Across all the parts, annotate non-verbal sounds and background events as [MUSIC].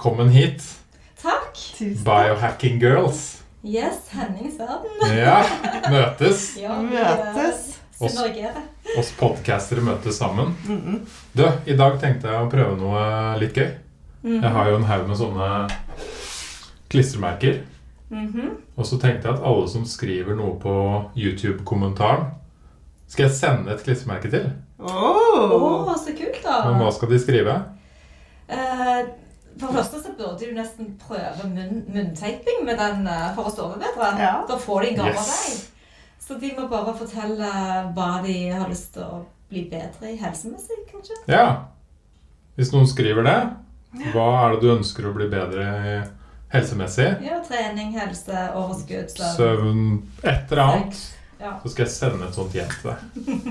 Velkommen hit, Takk. Tusen Biohacking Girls. Yes, Hennings verden. Ja, møtes. [LAUGHS] Ja, vi, Møtes. Oss. Oss podcastere møtes sammen. Mm-mm. Du, i dag tenkte jeg å prøve noe litt gøy. Mm. Jeg har jo en haug med sånne klistremerker. -hmm. Og så tenkte jeg at alle som skriver noe på YouTube-kommentaren Skal jeg sende et klistremerke til? Oh. Oh. så kult, da. Men hva skal de skrive? Eh, for det første så burde du nesten prøve munn, munntaping med den eh, for å sove bedre. Ja. Da får de en gave av Yes. deg. Så de må bare fortelle hva de har lyst til å bli bedre i helsemessig, kanskje. Ja. Hvis noen skriver det, hva er det du ønsker å bli bedre i helsemessig? Ja, trening, helse, overskudd, søvn. Søvn, et eller annet. Ja. Så skal jeg sende et sånt hjem til deg.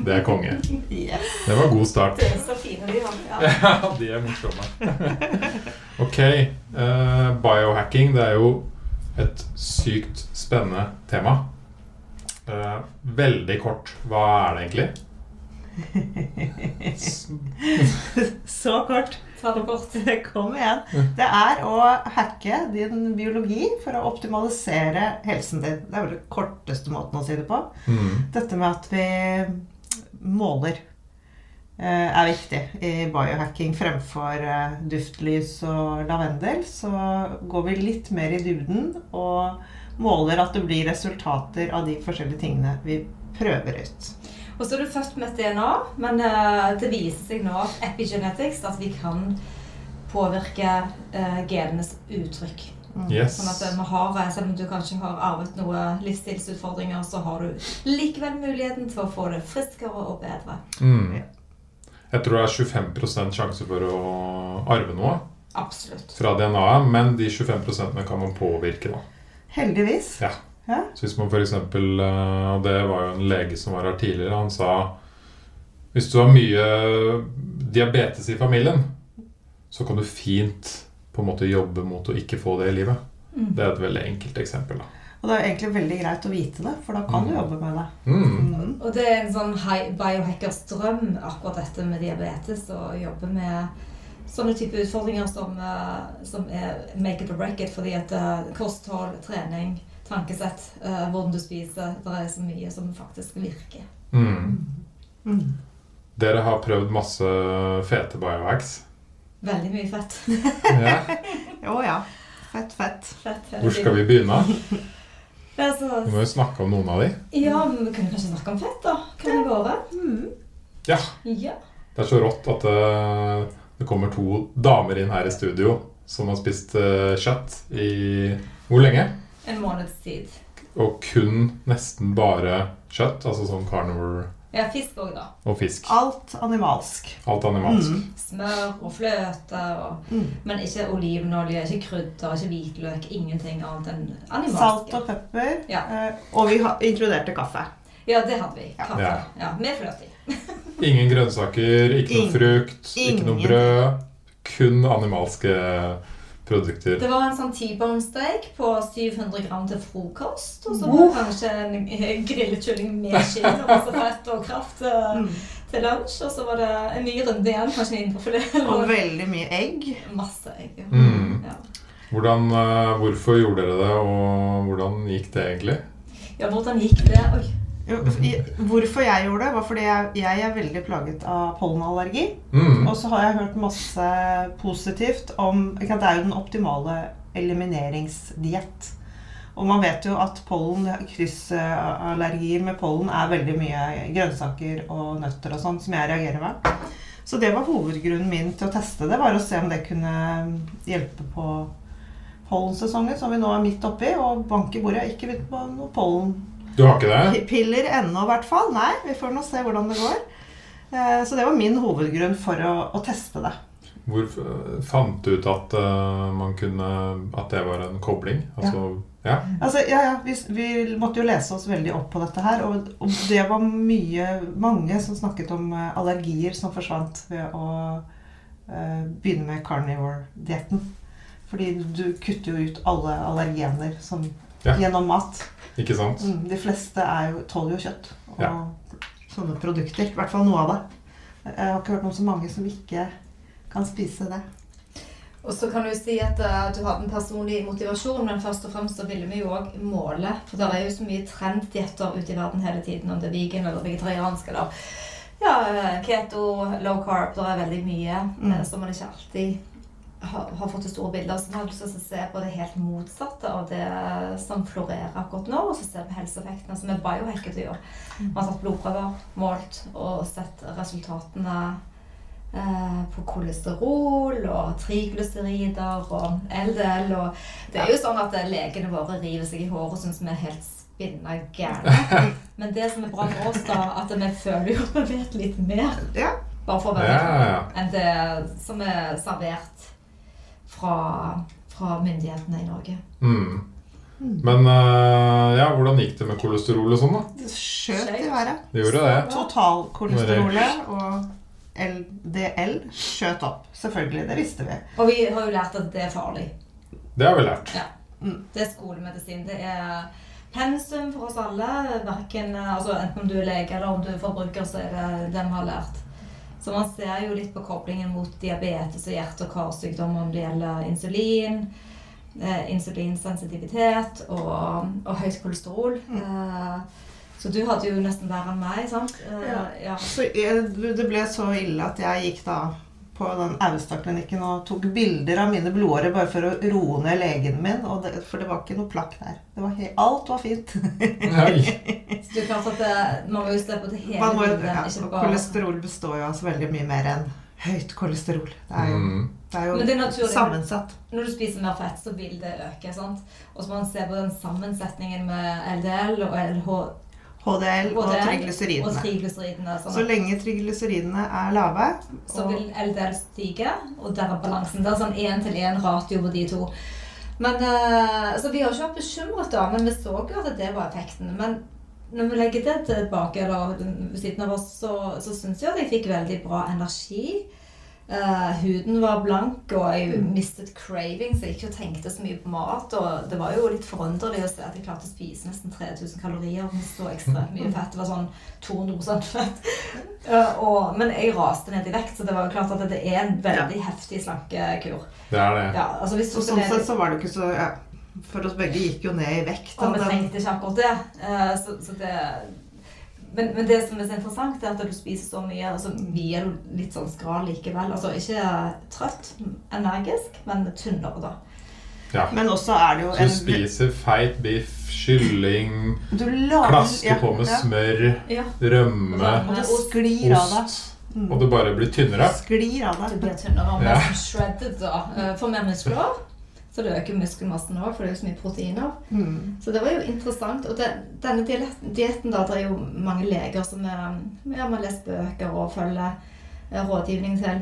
Det er konge. Yes. Det var god start. Det er så fine de har. Ja. [LAUGHS] Ja, de er morsomme. Ok. Uh, biohacking, det er jo et sykt spennende tema. Uh, veldig kort, hva er det egentlig? [LAUGHS] Så kort. Ta det bort. [LAUGHS] Kom igjen. Det er å hacke din biologi for å optimalisere helsen din. Det er vel den korteste måten å si det på. Mm. Dette med at vi måler eh, er viktig i biohacking. Fremfor eh, duftlys og lavendel så går vi litt mer i dybden og måler at det blir resultater av de forskjellige tingene vi prøver ut. Og så er du født med et DNA, men eh, det viser seg nå epigenetics at vi kan påvirke eh, genenes uttrykk. Yes. Sånn at eh, vi har, Selv om du kanskje har arvet noen livsstilsutfordringer, så har du likevel muligheten til å få det friskere og bedre. Mm. Jeg tror det er 25% sjanse for å arve noe Absolutt. fra DNA-et, men de 25% kan man påvirke. da. Heldigvis. Ja. Ja. Så hvis man for eksempel, eh, og det var jo en lege som var her tidligere, han sa hvis du har mye diabetes i familien, så kan du fint på en måte jobbe mot å ikke få det i livet. Mm. Det er et veldig enkelt eksempel. da. Og det er egentlig veldig greit å vite det, for da kan du Mm. jobbe med det. Mm. Mm. Og det er en sånn biohackers drøm, akkurat dette med diabetes, å jobbe med sånne type utfordringer som, eh, som er make it or break it, fordi at eh, kosthold, trening, tankesett, eh, hvordan du spiser, det er så mye som faktisk virker. Mm. Mm. Dere har prøvd masse fete biohacks. Veldig mye fett. [LAUGHS] Ja. Å ja. Fett, fett. fett Hvor skal vi begynne? Det [LAUGHS] er Vi må jo snakke om noen av de. ja, men vi kunne kanskje snakke om fett, da. Kan det være? Mm. Ja. Det er så rått at det, det kommer to damer inn her i studio som har spist uh, kjøtt i hvor lenge? En måneds tid. Og kun nesten bare kjøtt, altså sånn carnivore Ja, fisk òg, da. og fisk. Alt animalsk. Alt animalsk. Mm. Smør og fløte. Og, Mm. men ikke olivenolje, ikke krydder, ikke hvitløk. Ingenting annet enn animalsk. Salt og pepper. Ja. eh, Og vi har inkluderte kaffe. Ja, det hadde vi. Kaffe. Ja. Ja. Med fløte i. [LAUGHS] Ingen grønnsaker, ikke noe Ing- frukt, ikke noe brød. Kun animalske produkter. Det var en sånn T-bone på 700 gram til frokost. Og så var det kanskje en grillet kylling med skinn og masse fett og kraft eh, Mm. til lunsj. Og så var det en ny runde igjen, kanskje en indrefilet. Og veldig mye egg. Masse egg. ja. Mm. Ja. Hvordan, eh, hvorfor gjorde dere det, og hvordan gikk det egentlig? ja, hvordan gikk det? Oi. Jo, Hvorfor jeg gjorde det, var fordi jeg, jeg er veldig plaget av pollenallergi. Mm. Og så har jeg hørt masse positivt om ikke Det er jo den optimale elimineringsdiett. Og man vet jo at pollen, kryssallergier med pollen er veldig mye grønnsaker og nøtter og sånn som jeg reagerer med. Så det var hovedgrunnen min til å teste det, var å se om det kunne hjelpe på pollensesongen, som vi nå er midt oppi, og bank i bordet. Ikke begynt på noe pollen Du har ikke det? Piller ennå, i hvert fall. Nei, vi får nå se hvordan det går. Eh, Så det var min hovedgrunn for å, å teste det. Hvor fant du ut at eh, man kunne At det var en kobling? Altså, ja. Altså, ja, ja, vi, vi måtte jo lese oss veldig opp på dette her, og, og det var mye, mange som snakket om eh, allergier som forsvant ved å uh, begynne med carnivore-dietten. Fordi du kutter jo ut alle allergener som, Ja. gjennom mat. Ikke sant? Mm, de fleste er jo, tåler jo kjøtt og Ja. sånne produkter. I hvert fall noe av det. Jeg har ikke hørt om så mange som ikke kan spise det. Og så kan du si at uh, du har en personlig motivasjon, men først og fremst så ville vi jo òg måle. For det er jo så mye trenddietter ute i verden hele tiden, om det er vegan eller vegetariansk eller ja, eh, keto, low carb. Det er veldig mye Mm. uh, som man ikke alltid har, har fått det store bilder. Så vi har lyst til å se på det helt motsatte av det som florerer akkurat nå. Og så ser vi helseeffektene som er biohackedyr. Vi har tatt blodprøver, målt og sett resultatene eh, på kolesterol og triglycerider og LDL. Og det er jo sånn at eh, legene våre river seg i håret og syns vi er helt spinna gærne. Men det som er bra for oss, da, at vi føler jo at vi vet litt mer. Bare for å Ja, ja, ja. enn det som er servert fra, fra myndighetene i Norge. Mm. Men uh, ja, hvordan gikk det med kolesterol og sånn, da? Det skjøt i været. Det gjorde det. Totalkolesterolet og LDL skjøt opp. Selvfølgelig, det visste vi. Og vi har jo lært at det er farlig. Det har vi lært. Ja. Det er skolemedisin. Det er pensum for oss alle. Hverken, altså enten om du er lege eller om du er forbruker, så er det det vi har lært. Så man ser jo litt på koblingen mot diabetes og hjerte- og karsykdom om det gjelder insulin, eh, insulinsensitivitet og, og høyt kolesterol. Eh, så du hadde jo nesten verre enn meg, sant? Eh, Ja. ja. Så jeg, det ble så ille at jeg gikk da på den Austad-klinikken og tok bilder av mine blodårer bare for å roe ned legen min. Og det, for det var ikke noe plakk der. Det var alt var fint. [LAUGHS] Så det er klart at det, man må jo se på det hele Man må, bildet, ja, ikke bare kolesterol består jo av så veldig mye mer enn høyt kolesterol. Det er jo, Mm. det er jo Men det er sammensatt. Når du spiser mer fett, så vil det øke. sant? Og så må man se på den sammensetningen med LDL og LH HDL og HDL og. Så Sånn, at- lenge triglyseridene er lave så vil LDL stige, og der er balansen. Det er sånn én-til-én ratio på de to. Men, eh, så vi har ikke vært bekymret, da, men vi så jo at det var effekten. Men når vi legger det tilbake eller siden av oss, så, så syns jeg at jeg fikk veldig bra energi. Eh, huden var blank, og jeg mistet craving, så jeg ikke tenkte så mye på mat. Og det var jo litt forunderlig å se at jeg klarte å spise nesten 3000 kalorier med så ekstremt mye [LAUGHS] fett. Det var sånn 200 fett. Uh, og, men jeg raste ned i vekt, så det var jo klart at det er en veldig heftig slankekur. Det er det. Ja, altså hvis Så sånn sett så var det ikke så ja, For oss begge gikk jo ned i vekt. Og vi trengte ikke akkurat det. Uh, så, så det men, men det som er så interessant, er at du spiser så mye, og så blir du litt sånn skral likevel. Altså ikke trøtt, energisk, men tynnere, da. Ja. Men også er det jo Så du spiser feit biff, kylling, Du lager klasker på med ja. smør, Ja. rømme, Og det sklir av deg. Mm. og det bare blir tynnere. Sklir av Du Det blir tynnere og Ja. mer shredded, da. For Får mer muskler. Så det øker muskelmassen òg, for det er jo så mye proteiner. Mm. Så det var jo interessant. Og det, denne dietten, da, det er jo mange leger som er, ja, man leser bøker og følger eh, rådgivning til,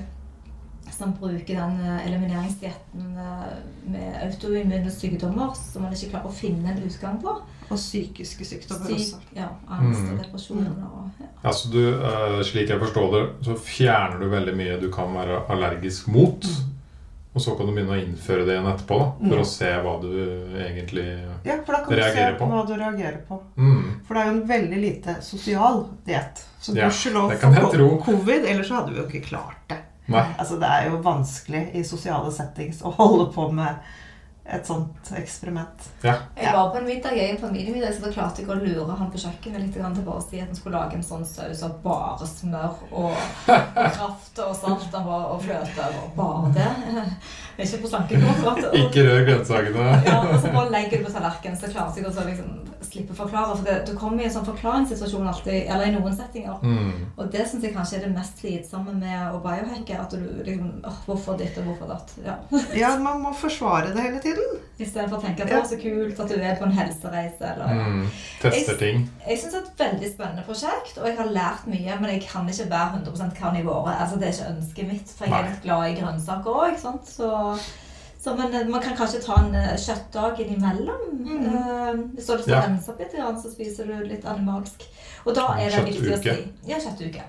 som bruker den eh, elimineringsdietten eh, med autoimmune sykdommer som man ikke klarer å finne en utgang på. Og psykiske sykdommer også. Ja, angst og Mm. depresjoner og ja. Altså du, eh, Slik jeg forstår det, så fjerner du veldig mye du kan være allergisk mot. Og så kan du begynne å innføre det igjen etterpå, da, for Mm. å se hva du egentlig reagerer på. Ja, for da kan du se på. hva du reagerer på. mm. For det er jo en veldig lite sosial diett. Så Ja, gudskjelov for covid, ellers så hadde vi jo ikke klart det. Nei. Altså, det er jo vanskelig i sosiale settings å holde på med et sånt eksperiment. Jeg var på en middag, jeg, en familiemiddag, så da klarte jeg å lure han på kjøkkenet litt til bare å si at han skulle lage en sånn saus av bare smør og kraft og salt han var, og fløte. Og bare det. Ikke på slankekur. Ikke rør grønnsakene. Ja, og så bare legger du på tallerkenen, så klarte jeg å liksom slippe å forklare. For det, du kommer i en sånn forklaringssituasjon alltid, eller i noen settinger. Mm. Og det syns jeg kanskje er det mest slitsomme med å biohacke. At du liksom åh, Hvorfor ditt og hvorfor datt? Ja. [LAUGHS] Ja, man må forsvare det hele tiden. Istedenfor å tenke at det var så kult at du er på en helsereise. eller... Mm. Tester ting. Jeg syns det er et veldig spennende prosjekt, og jeg har lært mye. Men jeg kan ikke være 100% karnivore. Altså, det er ikke ønsket mitt, for jeg er litt glad i grønnsaker òg. Så, man, men eh, man kan kanskje ta en eh, kjøttdag innimellom. Mm. Uh, så du Ja. å rense opp litt, så spiser du litt animalsk. Og da er det viktig å si Ja, kjøttuke.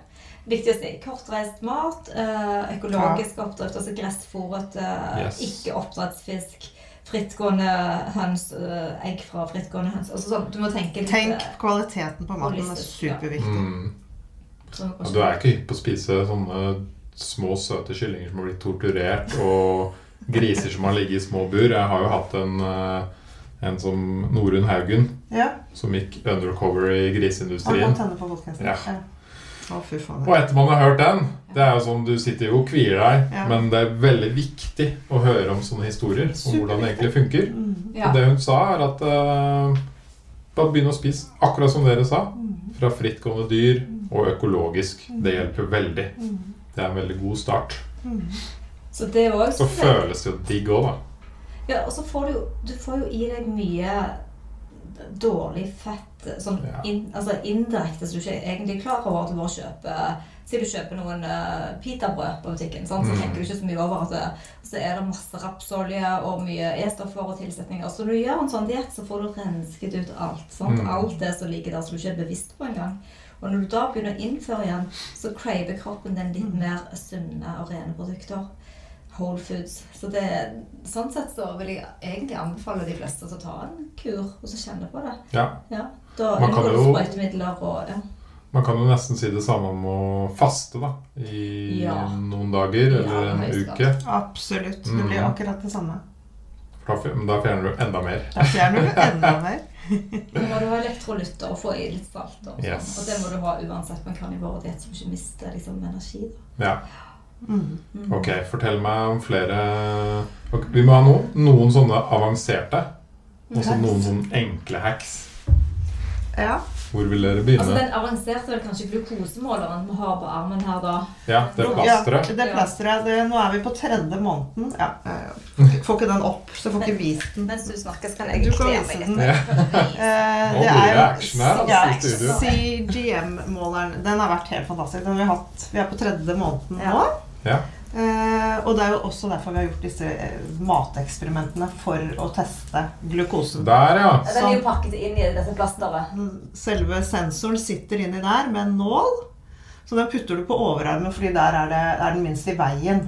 Viktig å si. Kortreist mat, eh, økologisk oppdrift, altså gressfòret, Yes. ikke oppdrettsfisk. Frittgående høns, egg fra frittgående høns. Altså så, du må tenke litt Tenk kvaliteten på maten. Det er superviktig. Mm. sånn Ja, du er ikke hypp på å spise sånne små, søte kyllinger som har blitt torturert, og griser som har ligget i små bur. Jeg har jo hatt en, eh, en som Norunn Haugen, Ja. som gikk undercover i griseindustrien. Ja. Å. Og etter man har hørt den Det er jo sånn, Du sitter jo og kvier deg, Ja. men det er veldig viktig å høre om sånne historier. Om hvordan det egentlig funker. Mm. Ja. Og det hun sa, er at uh, bare begynn å spise akkurat som dere sa. Fra frittgående dyr og økologisk. Det hjelper veldig. Mm. Det er en veldig god start. Så det òg Så føles det jo digg òg, da. Ja, og så får du jo Du får jo i deg mye dårlig fett sånn Ja. in, altså indirekte, så du ikke er egentlig klar over at du bare kjøper Si du kjøper noen uh, pitabrød på butikken, sant? så Mm. tenker du ikke så mye over at det, så er det masse rapsolje og mye E-stoffer og tilsetninger. Så når du gjør en sånn diett, så får du rensket ut alt. Sant? Mm. Alt det som ligger der som du ikke er bevisst på engang. Og når du da begynner å innføre igjen, så craver kroppen den litt Mm. mer sunne og rene produkter. Whole foods. Så det, sånn sett så vil jeg egentlig anbefale de fleste å ta en kur og så kjenne på det. Ja. Ja. Da Man kan unngår du jo- sprøytemidler og ja. Man kan jo nesten si det samme om å faste, da. I Ja. noen dager Ja, eller en uke. Absolutt. Det Mm. blir akkurat det samme. Da Da fjerner du enda mer. Da fjerner du enda mer. [LAUGHS] Nå må du ha elektrolytter og få i litt salt. Og, sånn. Yes. og det må du ha uansett med karnivordiett som ikke mister liksom, energi. Da. Ja. Mm. Mm. Ok, fortell meg om flere okay, Vi må ha noen, noen sånne avanserte. Og så noen sånne enkle hacks. Ja. Hvor vil dere begynne? Altså? Den avanserte er kanskje glukosemåleren vi har på armen her, da. Ja, det er plasteret. det plasteret. Det, nå er vi på tredje måneden. Ja, jeg får ikke den opp, så jeg får ikke vist den. Mens du snakker, skal kan Du meg litt den. Ja. [LAUGHS] Eh, Nå det blir er det action her, ja, altså. CGM-måleren. Den har vært helt fantastisk. Den har vi, hatt, vi er på tredje måneden Ja. nå. Ja. Eh, og det er jo også derfor vi har gjort disse eh, mateksperimentene for å teste glukosen. Der, ja. Den er jo pakket inn i dette plasteret. Selve sensoren sitter inni der med en nål. Så den putter du på overarmen, fordi der er, det, er den minst i veien.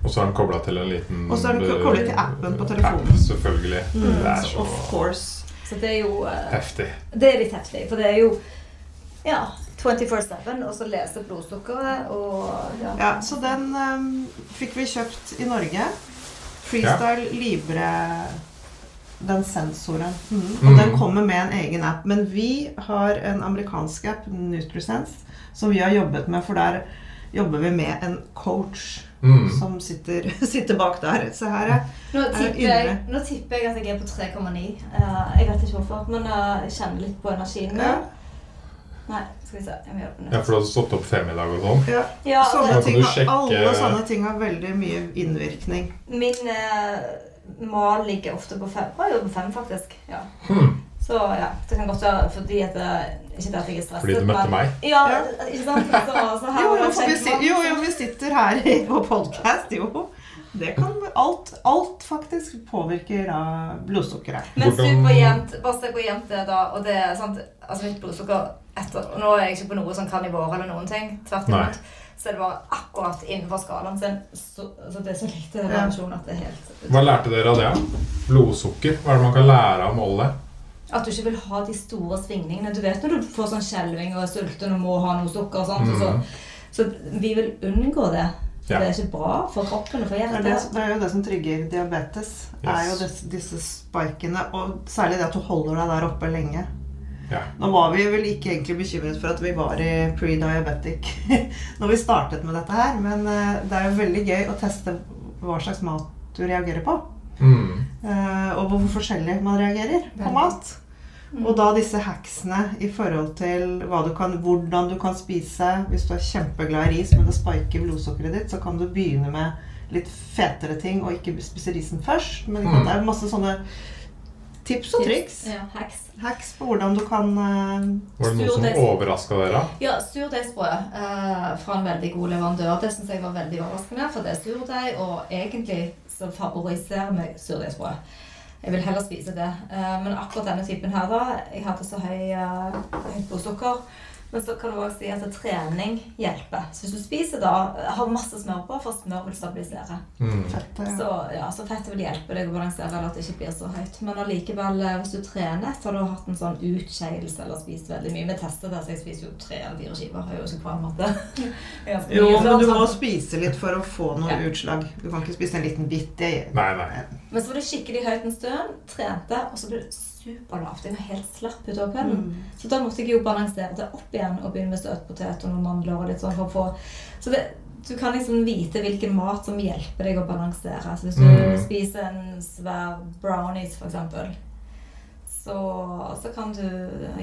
Og så er den kobla til en liten Og så er den kobla koblet til appen på eh, telefonen. App, selvfølgelig. Det er Så of course. Så det er jo eh, heftig. Det er litt heftig, for det er jo ja, 24-7, og så lese blodsukkeret og ja. Ja, så den um, fikk vi kjøpt i Norge. Freestyle Libre den sensoren. Mm. Og Mm. den kommer med en egen app. Men vi har en amerikansk app, NutriSense, som vi har jobbet med, for der jobber vi med en coach Mm. som sitter, [LAUGHS] sitter bak der. Se her er Nå Er tipper, jeg, nå tipper jeg at jeg er på 3,9. Uh, jeg vet ikke hvorfor, men eh, jeg kjenner litt på energien. Ja. Nei, skal vi se. Jeg må Ja, for du hadde stått opp fem i dag og sånn? ja, Ja, sånne Da ting, har- sjekke- Alle sånne ting har veldig mye innvirkning. min eh, mal ligger ofte på fem. Å, jo, på fem, faktisk. Ja. Hmm. Så ja, det kan godt være fordi at det, Ikke at jeg er stresset, Fordi du møtte men- meg? Ja, Ja. ikke sant? Så, så her Jo, jo, vi, jo, jo, vi sitter her i- på podkast, jo. Det kan Alt, alt faktisk påvirker da blodsukkeret. Men superjevnt. Bare se hvor jevnt det er da. Og det er sant, altså mitt blodsukker etter Og nå er jeg ikke på noe sånn karnivor eller noen ting. Tvert imot. Så er det bare akkurat innenfor skalaen sin. Så, så det er så lite reaksjon at det er helt Hva lærte dere av det? Blodsukker? Hva er det man kan lære av å måle? At du ikke vil ha de store svingningene. Du vet når du får sånn skjelving og er sulten og må ha noe sukker. Sant? og Så, Mm. så vi vil unngå det. Ja. det er ikke bra for kroppen og for Det det, det er jo det som trygger diabetes. er jo disse, disse spikene, og særlig det at du holder deg der oppe lenge. Ja. Nå var vi vel ikke egentlig bekymret for at vi var i pre-diabetic [LAUGHS] når vi startet med dette her, men eh, det er jo veldig gøy å teste hva slags mat du reagerer på. Mm. eh, Og hvor forskjellig man reagerer på Veldig. mat. Og da disse hacksene i forhold til hva du kan, hvordan du kan spise. Hvis du er kjempeglad i ris, men det spiker blodsukkeret ditt, så kan du begynne med litt fetere ting og ikke spise risen først. Men Mm. det er masse sånne tips og triks. Ja, hacks. Hacks på hvordan du kan uh, Var det noe som overraska dere? Ja, surdeigsbrød uh, fra en veldig god leverandør. Det syns jeg var veldig overraskende, for det er surdeig, og egentlig så favoriserer meg surdeigsbrød. Jeg vil heller spise det. Eh, men akkurat denne typen her, da Jeg hadde så høy, eh, høyt blodsukker. Men så kan du også si at trening hjelper. Så hvis du spiser da, har masse smør på, for smør vil stabilisere. Mm. Fettet, ja. Så, ja, så fettet vil hjelpe deg å balansere, eller at det ikke blir så høyt. Men allikevel, eh, hvis du trener så har du hatt en sånn utskeielse eller spist veldig mye Vi tester det, så jeg spiser jo tre eller fire skiver. Jeg jo ikke på en måte. [LAUGHS] Jo, men du må spise litt for å få noe Ja. utslag. Du kan ikke spise en liten bit. Det, Nei, nei. Men så var det skikkelig høyt en stund, trente, og så ble det superlavt. Jeg var helt slapp utover kvelden. Mm. Så da måtte jeg jo balansere det opp igjen og begynne med søtpotet og noen mandler og litt sånn for å få Så det, du kan liksom vite hvilken mat som hjelper deg å balansere. Så hvis du Mm. spiser en svær brownies, eksempel, så, så kan du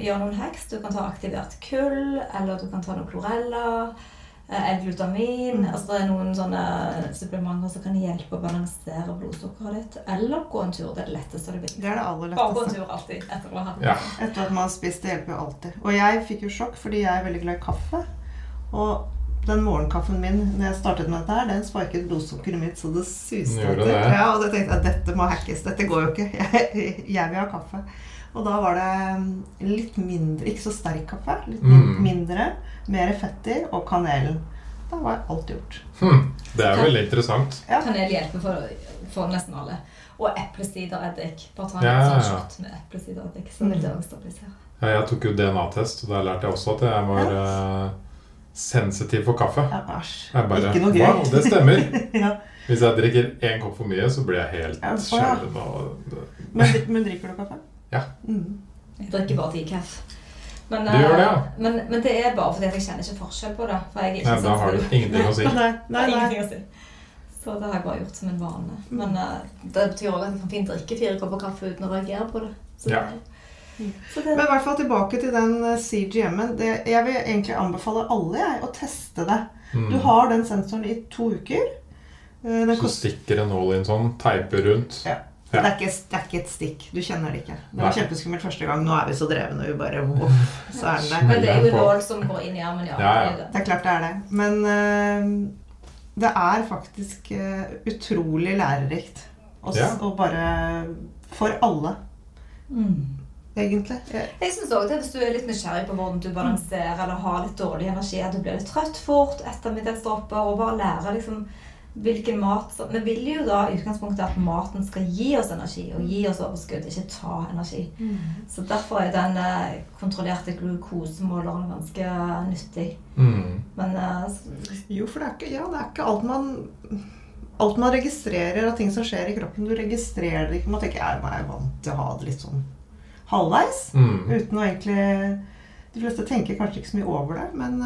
gjøre noen heks. Du kan ta aktivert kull, eller du kan ta noen klorella. Eh, L-glutamin. Mm. Altså, det er noen sånne supplementer som kan hjelpe å balansere blodsukkeret ditt. Eller gå en tur. Det er det letteste du vil. Det er det aller Bare gå en tur alltid etter å ha hatt Ja. Etter at man har spist, det hjelper jo alltid. Og jeg fikk jo sjokk, fordi jeg er veldig glad i kaffe. Og den morgenkaffen min når jeg startet med dette her, den sparket blodsukkeret mitt så det suste. Det? Ja, og da tenkte jeg dette må hackes. Dette går jo ikke. [LAUGHS] Jeg, jeg vil ha kaffe. Og da var det mm, litt mindre Ikke så sterk kaffe. Litt Mm. mindre. Mer fett i, og kanelen. Da var alt gjort. Hmm. Det er veldig interessant. Ja. Kanel hjelper for, for nesten alle. Og eplesidereddik. Bare ta en Ja, ja, sånn ja. shot med eplesidereddik, så vil det også stabilisere. Ja, Jeg tok jo DNA-test, og der lærte jeg også at jeg var eh, sensitiv for kaffe. Ja, æsj. Jeg bare, Ikke noe gøy. Wow, det stemmer. [LAUGHS] ja. Hvis jeg drikker én kopp for mye, så blir jeg helt Ja, ja. skjelven. men, men drikker du kaffe? Ja. Mm. Jeg drikker bare decaf. Men, Du gjør det, ja? eh, men, men det er bare fordi at jeg kjenner ikke forskjell på det. For jeg er ikke Nei, da har du ingenting å si. [LAUGHS] Nei, nei, nei. å si. Så det har jeg bare gjort som en vane. Men uh, det betyr også at jeg kan fint drikke fire kopper kaffe uten å reagere på det. Så Ja. det, Men i hvert fall tilbake til den eh, CGM-en. Jeg vil egentlig anbefale alle jeg, å teste det. Mm. Du har den sensoren i to uker. Eh, Den Så stikker en nål inn sånn, teiper rundt. Ja. Ja. det, er ikke, det er ikke et stikk. Du kjenner det ikke. Det var kjempeskummelt første gang. Nå er vi så drevne, og vi bare oh, så er den der. Men det er jo nål som går inn i armen, ja. Ja, ja. det er det. Det klart det er det. Men uh, det er faktisk uh, utrolig lærerikt. Og, Ja. og bare For alle, Mm. egentlig. Jeg- Jeg synes også det Hvis du er litt nysgjerrig på hvordan du balanserer eller har litt dårlig energi, at du blir litt trøtt fort, ettermiddagsdropper, og bare lærer liksom hvilken mat som Vi vil jo da i utgangspunktet at maten skal gi oss energi, og gi oss overskudd, ikke ta energi. Så derfor er den eh, kontrollerte glukosemåleren ganske nyttig. Mm. Men eh, Jo, for det er ikke, ja, det er ikke alt man Alt man registrerer av ting som skjer i kroppen. Du registrerer det ikke. Man tenker jeg er vant til å ha det litt sånn halvveis. Mm. Uten å egentlig De fleste tenker kanskje ikke så mye over det, men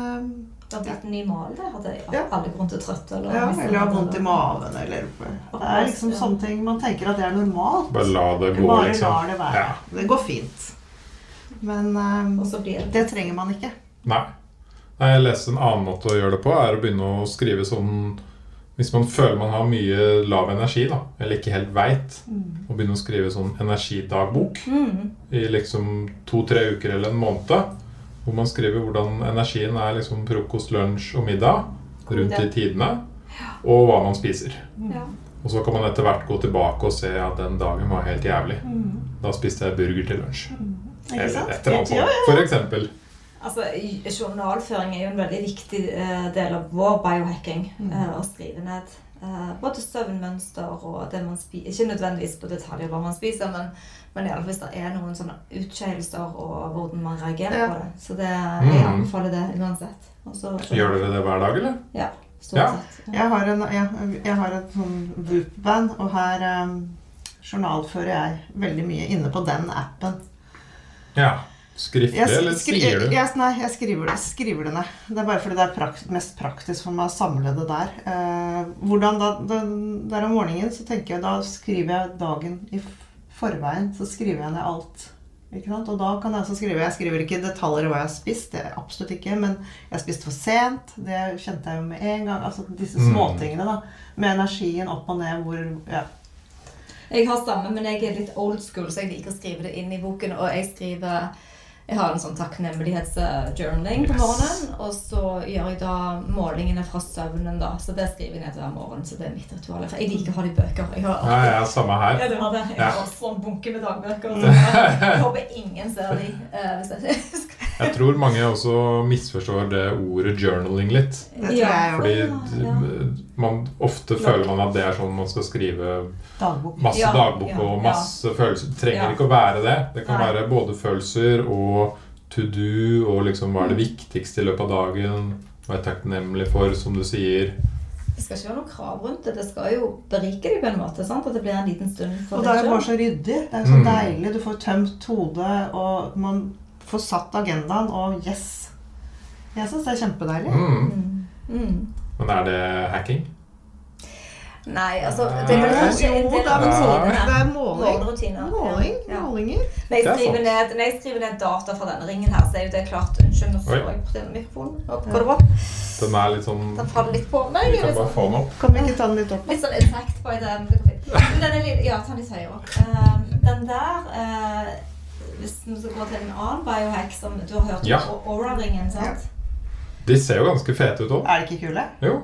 det har blitt en ny mal, det. Hadde Ja. alle grunn rundt og trøtte. Eller, Ja, eller har vondt i maven, eller Det er liksom sånne ting Man tenker at det er normalt. Bare la det gå, Bare liksom. lar det være. Ja. Det går fint. Men um, blir det det trenger man ikke. Nei. Nei, Jeg leste en annen måte å gjøre det på, er å begynne å skrive sånn Hvis man føler man har mye lav energi, da, eller ikke helt veit, å begynne å skrive sånn energidagbok mm. i liksom to-tre uker eller en måned. Hvor man skriver hvordan energien er liksom frokost, lunsj og middag rundt de tidene. Og hva man spiser. Ja. Og så kan man etter hvert gå tilbake og se at den dagen var helt jævlig. Da spiste jeg burger til lunsj. Ikke Eller et eller annet sånt. For eksempel. Altså, Journalføring er jo en veldig viktig eh, del av vår biohacking. Mm. eh, å skrive ned eh, både søvnmønster og det man spiser. Ikke nødvendigvis på detaljer hva man spiser, men, men iallfall hvis det er noen sånne utskeielser og hvordan man reagerer Ja. på det. Så det, jeg Mm. anbefaler det uansett. Også, så- Gjør dere det hver dag, eller? Ja. Stort Ja. sett. Jeg har, en, jeg, jeg har et sånn VUP-band, og her um, journalfører jeg veldig mye inne på den appen. Ja. Skriftlig, Jeg, eller sier du? jeg, nei, jeg skriver det, skriver det ned. Det er bare fordi det er prakt, mest praktisk for meg å samle det der. Eh, hvordan da, da, Der om morgenen så tenker jeg, da skriver jeg dagen i forveien. Så skriver jeg ned alt. Ikke sant? Og da kan jeg også skrive Jeg skriver ikke detaljer om hva jeg har spist, det er absolutt ikke. Men jeg spiste for sent. Det kjente jeg jo med en gang. Altså disse Mm. småtingene, da. Med energien opp og ned hvor ja. Jeg har samme, men jeg er litt old school, så jeg liker å skrive det inn i boken. Og jeg skriver Jeg har en sånn takknemlighetsjournaling på Yes. morgenen. Og så gjør jeg da målingene fra søvnen, da. Så det skriver jeg ned hver morgen. Så det er mitt ritual. For jeg liker å ha de i bøker. Jeg har Ja, ja, samme her. Ja, du har det. Jeg Ja. har også en bunke med dagbøker. [LAUGHS] Så jeg håper ingen ser de. eh, hvis jeg Jeg tror mange også misforstår det ordet 'journaling' litt. Det tror jeg Fordi ja. Man, ofte føler man at det er sånn man skal skrive Dagbok. masse Ja, dagbok ja, og ja. masse følelser. Det trenger Ja. ikke å være det. Det kan Nei. være både følelser og to do og liksom hva er det Mm. viktigste i løpet av dagen. Hva er jeg takknemlig for, som du sier. Det skal ikke være noe krav rundt det. Det skal jo berike deg på en måte. sant? At det blir en liten stund for Og det er deg jo bare så ryddig. Det er så Mm. deilig. Du får tømt hodet, og man får satt agendaen, og yes. Jeg syns det er kjempedeilig. Mm. Mm. Men er det hacking? Nei, altså Det er kanskje Jo, det er. Det er måling. Måling. Ja. Målinger. Når jeg, er skriver ned, når jeg skriver ned data fra denne ringen her, så er jo det klart Unnskyld, nå så står jeg på denne mikrofonen. Går det bra? Den er litt sånn Den faller litt på meg. Vi kan bare sånn, få den opp. Kan vi ikke ta den litt opp? litt sånn intact på den. Det går fint. Men Den er litt, ja, ta den litt høyere opp. Eh, den der eh, Hvis vi skal gå til en annen biohack som du har hørt om, Ja. Aura-ringen, sant? De ser jo ganske fete ut òg. Er det ikke kule? Jo.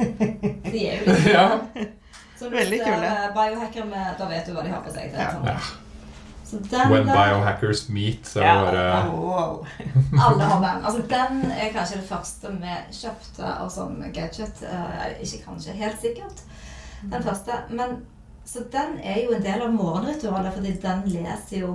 [LAUGHS] De er jo [LAUGHS] litt Ja. Så Veldig hvis kule. Biohackere, Da vet du hva de har på seg. Det Ja. sånn. Ja. Så den When der biohackers meet, så er det bare Wow. [LAUGHS] Alle har den. Altså, den er kanskje det første vi kjøpte av sånn gadget. Eh, ikke kanskje, helt sikkert. Den første. Men, så den er jo en del av morgenritualet, fordi den leser jo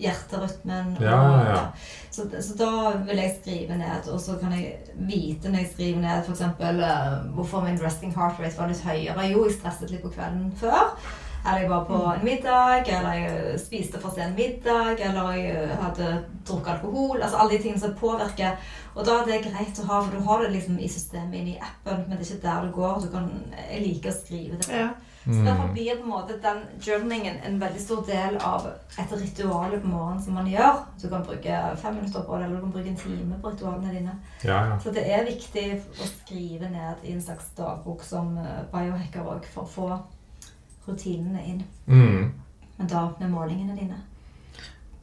hjerterytmen. Ja, ja, ja. Så, så da vil jeg skrive ned, og så kan jeg vite når jeg skriver ned f.eks. Uh, hvorfor min resting heart rate var litt høyere. Jo, jeg stresset litt på kvelden før. Eller jeg var på en middag, eller jeg spiste for sen middag, eller jeg hadde drukket alkohol. Altså alle de tingene som påvirker. Og da er det greit å ha, for du har det liksom i systemet inne i appen, men det er ikke der det går. Du kan, jeg liker å skrive det. Ja. Så derfor mm. blir på en måte den journalingen en veldig stor del av et ritual på morgenen som man gjør. Du kan bruke fem minutter på det, eller du kan bruke en time på ritualene dine. Ja, ja. Så det er viktig å skrive ned i en slags dagbok som eh, biohacker òg, for å få rutinene inn. Mm. Men da med målingene dine.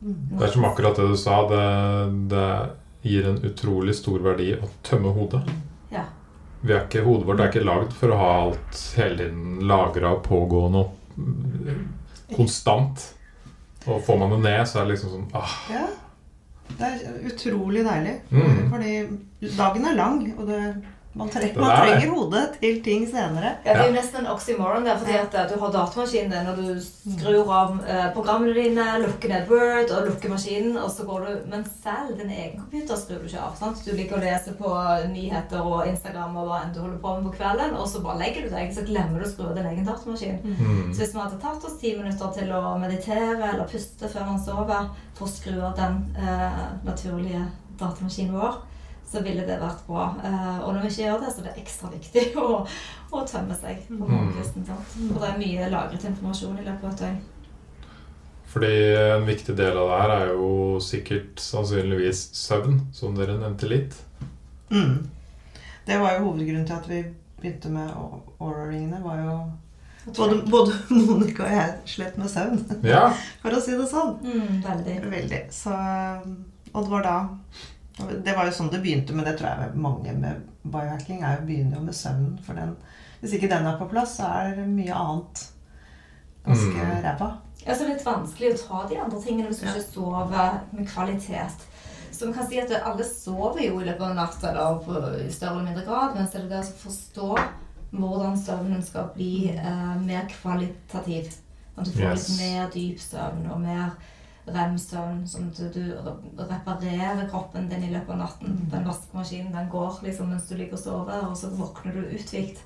Mm. Det er som akkurat det du sa. Det, det gir en utrolig stor verdi å tømme hodet. Vi er ikke, hodet vårt er ikke lagd for å ha alt hele tiden lagra og pågående og mm, konstant. Og får man det ned, så er det liksom sånn ah, Ja. Det er utrolig deilig. Mm. Fordi dagen er lang, og det, man, tre man er det. trenger hodet til ting senere. Ja, Det er jo nesten en oxymoron der, fordi at eh, du har datamaskinen din, og du skrur av eh, programmene dine, lukker ned Word og lukker maskinen, og så går du Men selv din egen computer skrur du ikke av. sant? Du liker å lese på nyheter og Instagram og hva enn du holder på med på kvelden, og så bare legger du deg, så glemmer du å skru av din egen datamaskin. mm. Så hvis vi hadde tatt oss ti minutter til å meditere eller puste før man sover, for å skru av den eh, naturlige datamaskinen vår, så ville det vært bra. Eh, og når vi ikke gjør det, så er det ekstra viktig [LAUGHS] å, å tømme seg på morgenkvisten. sant? Og det er mye lagret informasjon i løpet av et døgn. Fordi en viktig del av det her er jo sikkert sannsynligvis søvn, som dere nevnte litt. Mm. Det var jo hovedgrunnen til at vi begynte med Aura-ringene. var jo både, både [LAUGHS] Monica og jeg slet med søvn, Ja. [LAUGHS] for å si det sånn. Mm, veldig. Veldig. Så, og det var da Det var jo sånn det begynte, men det tror jeg mange med biohacking er jo begynner jo med søvnen. For den, hvis ikke den er på plass, så er mye annet ganske Mm. ræva. Ja, så er det litt vanskelig å ta de andre tingene hvis du Ja. ikke sover med kvalitet. Så vi kan si at alle sover jo i løpet av natta eller i større eller mindre grad, men så er det det å forstå hvordan søvnen skal bli eh, mer kvalitativ. At du får Yes. litt mer dyp søvn og mer rem-søvn, sånn at du reparerer kroppen din i løpet av natten. Den vaskemaskinen den går liksom mens du ligger og sover, og så våkner du uthvilt.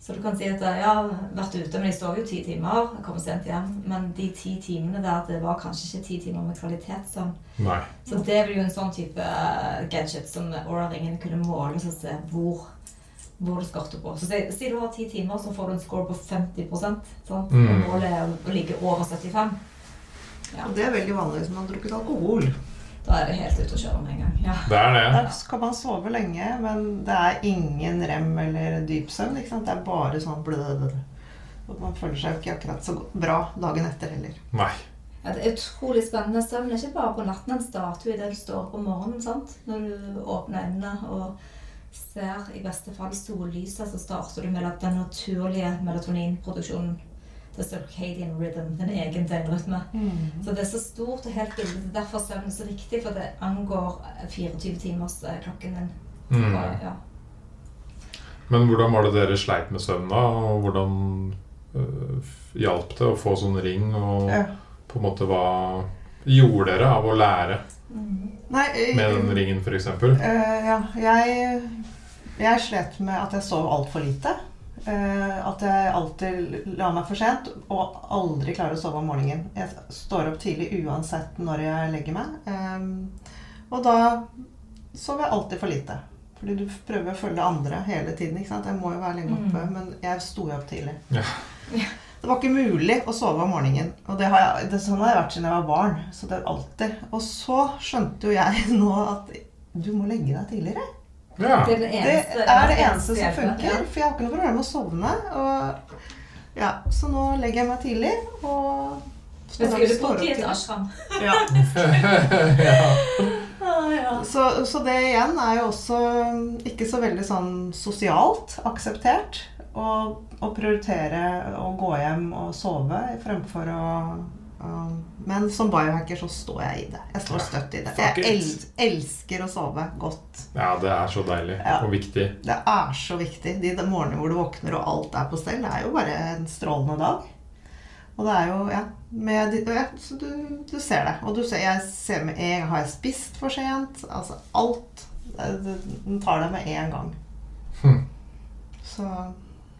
Så du kan si at jeg har vært ute, men jeg sov jo ti timer. Jeg kommer sent hjem. Men de ti timene der, det var kanskje ikke ti timer med kvalitetssøvn. Nei. Så det blir jo en sånn type eh, gadget som Aura-ringen kunne måle og se hvor, hvor det skorter på. Så si, du har ti timer, så får du en score på 50 sant? Og Mm. målet er å ligge over 75 Ja. Og det er veldig vanlig hvis man har drukket alkohol. Da er det helt ute å kjøre med en gang. Ja. Det er det. Der skal man sove lenge, men det er ingen rem eller dypsøvn. ikke sant? Det er bare sånn blød. Og man føler seg jo ikke akkurat så bra dagen etter heller. Nei. Ja, det er utrolig spennende. Søvn er ikke bare på natten. Den starter jo idet du står opp om morgenen. sant? Når du åpner øynene og ser i beste fall sollyset, så starter du med den naturlige melatoninproduksjonen. The circadian rhythm, den egen døgnrytme. Mm. Så det er så stort og helt. Det er derfor søvn er så viktig, for det angår 24 timers eh, klokken din. Mm. Og, ja. Men hvordan var det dere sleit med søvn da? Og hvordan øh, hjalp det å få sånn ring? Og Ja. på en måte hva gjorde dere av å lære Nei, jeg, med den ringen, f.eks.? Uh, ja, jeg, jeg slet med at jeg sov altfor lite. Eh, at jeg alltid la meg for sent og aldri klarer å sove om morgenen. Jeg står opp tidlig uansett når jeg legger meg. Eh, og da sover jeg alltid for lite. Fordi du prøver å følge andre hele tiden. ikke sant? Jeg må jo være lenge oppe, Mm. men jeg sto jo opp tidlig. Ja. Det var ikke mulig å sove om morgenen. Og det har jeg, det, sånn har jeg vært siden jeg var barn. Så det er alltid. Og så skjønte jo jeg [LAUGHS] nå at du må legge deg tidligere. Ja. Det er det Det eneste, er det eneste som funker. For jeg har ikke noe problem med å sovne. Og, ja, så nå legger jeg meg tidlig og Men skulle bodd i et ashram? Ja. [LAUGHS] ja. Ja. Så, så det igjen er jo også ikke så veldig sånn sosialt akseptert. Å, å prioritere å gå hjem og sove fremfor å å- Men som biohacker så står jeg i det. Jeg står støtt i det. Jeg el elsker å sove godt. ja, det er så deilig Ja. og viktig. Det er så viktig. De morgenene hvor du våkner og alt er på stell, det er jo bare en strålende dag. Og det er jo Ja, med, ja så du, du ser det. Og du ser, jeg ser med en gang Har jeg spist for sent? Altså alt. Den tar det med en gang. Hm. Så,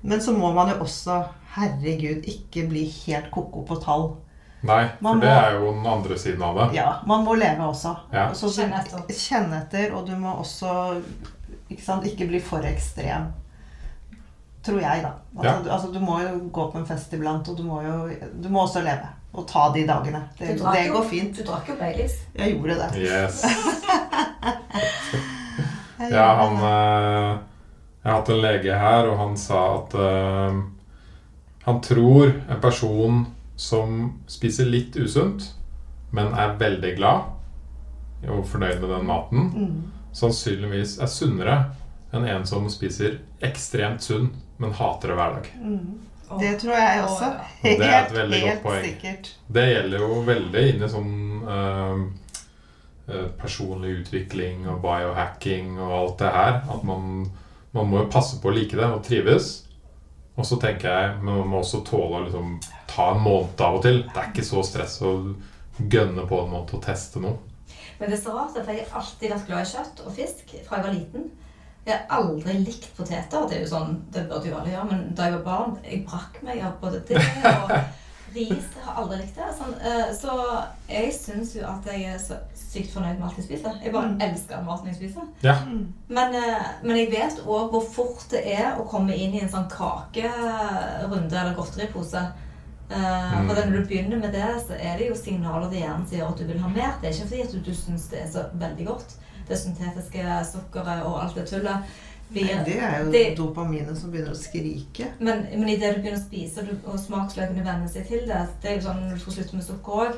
men så må man jo også, herregud, ikke bli helt ko-ko på tall. Nei, for for det er jo den andre siden av det. Ja, man må leve også. Ja. Så du, Kjenne etter. Kjenne etter, og du må også ikke, sant, ikke bli for ekstrem. Tror jeg, da. Altså, Ja. du, altså, du må jo gå på en fest iblant, og du må jo du må også leve. Og ta de dagene. Det, det jo- går fint. Du drakk jo Baileys. Jeg gjorde det. Yes. [LAUGHS] Jeg Ja, han det. eh, Jeg har hatt en lege her, og han sa at eh, han tror en person som spiser litt usunt, men er veldig glad og fornøyd med den maten, Mm. sannsynligvis er sunnere enn en som spiser ekstremt sunn, men hater det hver dag. Mm. Det tror jeg også. Helt. Det er et [LAUGHS] Helt, godt poeng. sikkert. Det gjelder jo veldig inni sånn eh, eh, personlig utvikling og biohacking og alt det her. At man, man må jo passe på å like det og trives. Og så tenker jeg men man må også tåle å liksom ta en måned av og til. Det er ikke så stress å gønne på en måned og teste noe. Men det er så rart, for jeg har alltid vært glad i kjøtt og fisk fra jeg var liten. Jeg har aldri likt poteter. Det er jo sånn, det burde jo alle gjøre, men da jeg var barn, jeg brakk meg av både det og ris. Jeg har aldri likt det. Sånn, eh, så jeg syns jo at jeg er så sykt fornøyd med alt jeg spiser. Jeg bare Mm. elsker maten jeg spiser. Ja. Mm. Men, eh, men jeg vet òg hvor fort det er å komme inn i en sånn kakerunde eller godteripose. Eh, Mm. For når du begynner med det, så er det jo signaler til hjernen som gjør at du vil ha mer. Det er ikke fordi at du, du syns det er så veldig godt. Det syntetiske sukkeret og alt det tullet. Vi, Nei, det er jo det- dopaminet som begynner å skrike. men, men idet du begynner å spise, du- og smaksløkene venner seg til det Det er jo sånn når du skal slutte med sukker òg.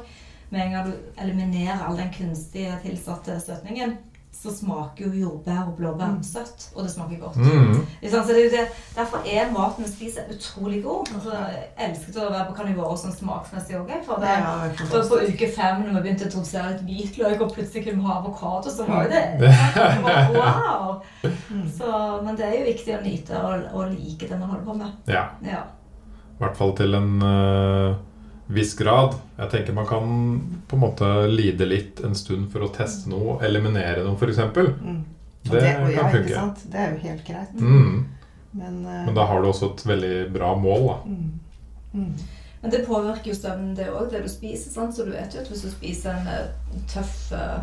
Med en gang du eliminerer all den kunstige tilsatte søtningen, så smaker jo jordbær og blåbær Mm. søtt. Og det smaker godt. Mm. Så det er det, derfor er maten vi spiser, utrolig god. Altså, jeg elsket å være på karnivåer sånn smaksmessig òg. For det, Ja, for på uke fem, når vi begynte å introdusere litt hvitløk, og plutselig kunne vi ha avokado, så var jo det [LAUGHS] det var, Wow! Mm. Så, men det er jo viktig å nyte og, og like det man holder på med. ja. Ja. I hvert fall til en eh, viss grad. Jeg tenker man kan på en måte lide litt en stund for å teste noe, eliminere noe f.eks. Mm. Det, Det kan ja, funke. Det er jo helt greit. Mm. Men, uh, Men da har du også et veldig bra mål, da. mm. Mm. Men det påvirker jo søvnen, det òg, det du spiser. Sant? Så du vet jo at hvis du spiser en eh, tøff eh,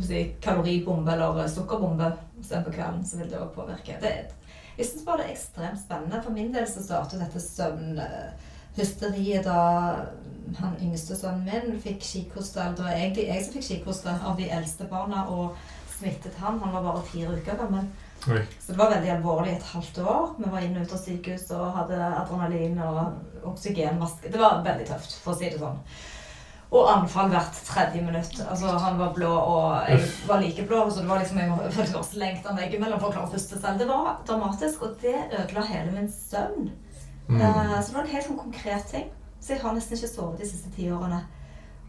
[LAUGHS] si, kaloribombe eller sukkerbombe sen på kvelden, så vil det òg påvirke. Det, jeg syns bare det er ekstremt spennende. For min del så startet dette søvnhysteriet da han yngste sønnen min fikk kikhoste. Det var egentlig jeg som fikk kikhoste av de eldste barna, og smittet han. Han var bare fire uker gammel. Oi. Så det var veldig alvorlig et halvt år. Vi var inne og ut av sykehus og hadde adrenalin og oksygenmaske. Det var veldig tøft, for å si det sånn. Og anfall hvert tredje minutt. Altså, han var blå, og jeg var like blå. Så det var liksom, jeg meg slengt han veggimellom for å klare å puste selv. Det var dramatisk, og det ødela hele min søvn. Mm. Eh, Så det var en helt sånn konkret ting. Så jeg har nesten ikke sovet de siste ti årene.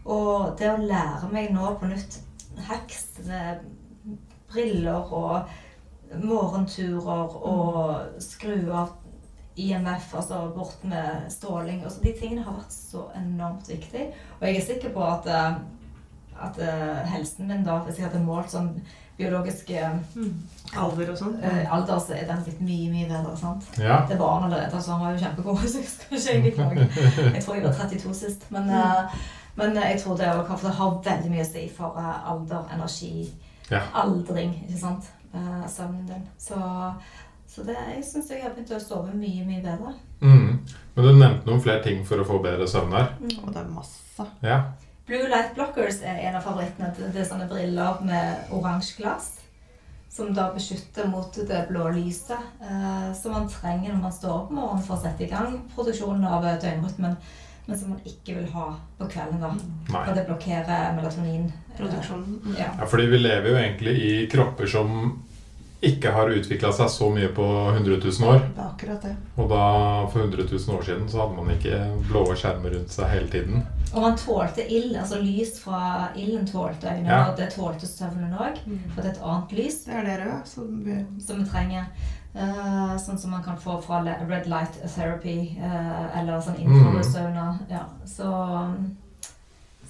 Og det å lære meg nå på nytt hacks med briller og morgenturer og skru av IMF, altså bort med stråling altså De tingene har vært så enormt viktig. Og jeg er sikker på at, eh, at eh, helsen min, da, hvis jeg hadde målt sånn biologisk mm. Alder og sånn. eh, alder, så er den blitt mye, mye bedre. sant? Ja. Det var barn allerede, så han var jo kjempegod. [LAUGHS] Så jeg skal ikke egentlig klage. Jeg tror jeg var 32 sist. Men, uh, men jeg tror det, også, for det har veldig mye å si for uh, alder, energi, Ja. aldring, ikke sant? Eh, Søvnen din. Så, så det, jeg syns jeg har begynt å sove mye, mye bedre. Mm. Men du nevnte noen flere ting for å få bedre søvn her. Og det er masse. Ja. Blue light blockers er en av favorittene. Det er sånne briller med oransje glass. Som da beskytter mot det blå lyset eh, som man trenger når man står opp om morgenen for å sette i gang produksjonen av eh, døgnrytmen. Men som man ikke vil ha på kvelden. da. Nei. For det blokkerer melatonin. eh, Mm. Ja. Ja, fordi vi lever jo egentlig i kropper som ikke har utvikla seg så mye på 100 000 år. Det er akkurat det. Og da, for 100 000 år siden, så hadde man ikke blå skjermer rundt seg hele tiden. Og man tålte ild. altså Lys fra ilden tålte øynene, Ja. og det tålte søvnen òg. For det er et annet lys. Det er det røde som vi som vi trenger. Uh, sånn som man kan få fra red light therapy uh, eller sånn infrarødsauna. Ja, så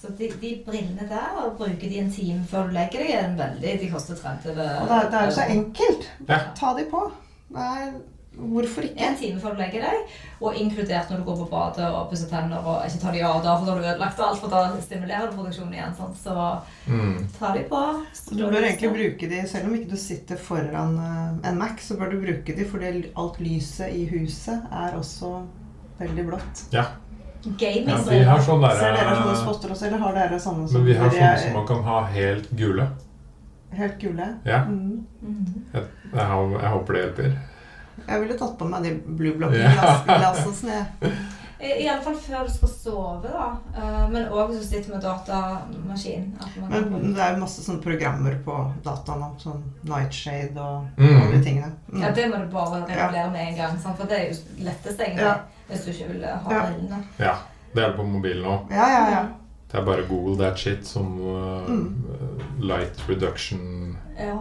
så de, de brillene der, og bruker de en time før du legger deg, er en veldig De koster 30 Og det er, det er jo så enkelt. Ja. Ta de på. Det er, hvorfor ikke? En time før du legger deg, og inkludert når du går på badet og pusser tenner og ikke tar de av da, for da har du ødelagt alt, for da stimulerer du produksjonen igjen. Sånn, Så Mm. ta de på. Du bør egentlig bruke de, selv om ikke du sitter foran eh, en Mac, så bør du bruke de, fordi alt lyset i huset er også veldig blått. Ja. Gaming ja, vi har sånn Ser dere sånne spotter også, eller har dere sånne Men vi har sånne er som man kan ha helt gule. helt gule? Ja. Mm. Mhm. Jeg, jeg, jeg håper det hjelper. Jeg ville tatt på meg de blue block-glassene. jeg. [LAUGHS] I, I alle fall før du skal sove, da. Eh, men òg hvis du sitter med datamaskin. Men det er jo masse sånne programmer på dataen òg. sånn Nightshade og Mm. alle de tingene. Mm. Ja, det må du bare regulere med en gang. For det er jo lettest egentlig Ja. Hvis du ikke vil ha Ja. brillene. Ja. Det er på mobilen òg. Ja, ja, ja. Det er bare Google that shit som uh, Mm. light reduction Ja.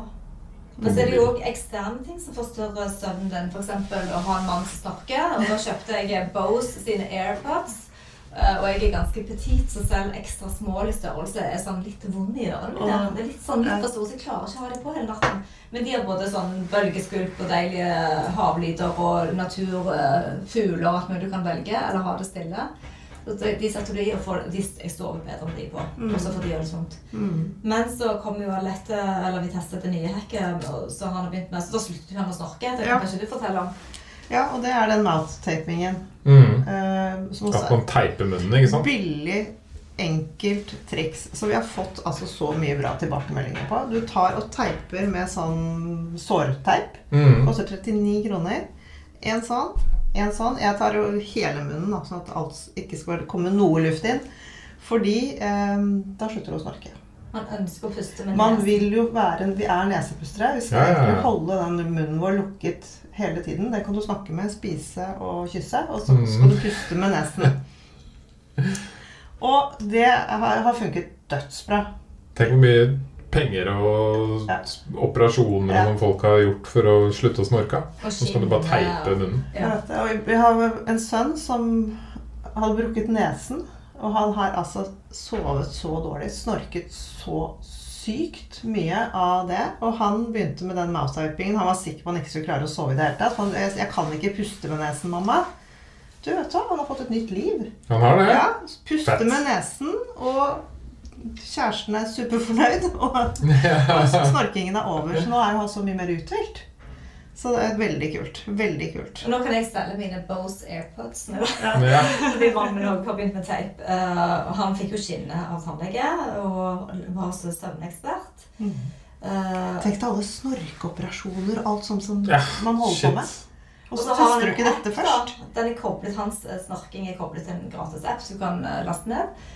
Men så er det jo òg eksterne ting som forstyrrer søvnen din. F.eks. å ha en mann som snakker. Og nå kjøpte jeg Bose sine AirPods. Og jeg er ganske petit, så selv ekstra smål i størrelse er sånn litt vond i ørene Det er litt sånn litt for stor, så jeg klarer ikke å ha det på hele natten. Men de har både sånn bølgeskulp og deilige havlyder og natur, eh, fugler og alt mulig du kan velge, eller ha det stille. Så de, setter du i, og får, de, jeg sover bedre med de på. Mm. Også fordi de gjør det sånt. Mm. Men så kom jo Alette, eller vi testet det nye hekket, og så han har begynt med, så da sluttet han å snorke. Det Ja. kan kanskje du fortelle om. Ja, og det er den mouth-tapingen. mm. Uh, som At man teiper munnen, ikke sant? Billig, enkelt triks som vi har fått altså så mye bra tilbakemeldinger på. Du tar og teiper med sånn sårteip. Mm. Koster 39 kroner. En sånn, en sånn. Jeg tar jo hele munnen, sånn at alt ikke skal komme noe luft inn. Fordi eh, da slutter du å snorke. Han ønsker å puste med Man nesen. vil jo være en, Vi er nesepustere. Vi skal Ja, ja, holde den munnen vår lukket hele tiden. Det kan du snakke med, spise og kysse. Og så Mm. skal du puste med nesen. [LAUGHS] Og det har, har funket dødsbra. Tenk hvor mye penger og Ja. operasjoner Ja. som folk har gjort for å slutte å snorke. Så skal du bare teipe munnen. Ja. Vi har en sønn som hadde brukket nesen. Og han har altså sovet så dårlig, snorket så sykt mye av det. Og han begynte med den mouth-typingen. Han var sikker på han ikke skulle klare å sove i det hele tatt. Han, jeg, 'Jeg kan ikke puste med nesen, mamma'. Du, vet hva, han har fått et nytt liv. Han har det? Ja, Puste Fett. med nesen, og kjæresten er superfornøyd. Og [LAUGHS] og snorkingen er over. Så nå er han så mye mer uthvilt. Så det er veldig kult. Veldig kult. Og nå kan jeg selge mine Bose AirPods. Nå. Ja. Fordi mannen min også har begynt med teip. Uh, han fikk jo skinne av tannlege og var også søvnekspert. Eh, Tenk deg alle snorkeoperasjoner og alt sånt som Ja, man holder Shit. på med. Og så tester du ikke dette da. først. Den er koblet, Hans eh, snorking er koblet til en gratis app som du kan eh, laste ned.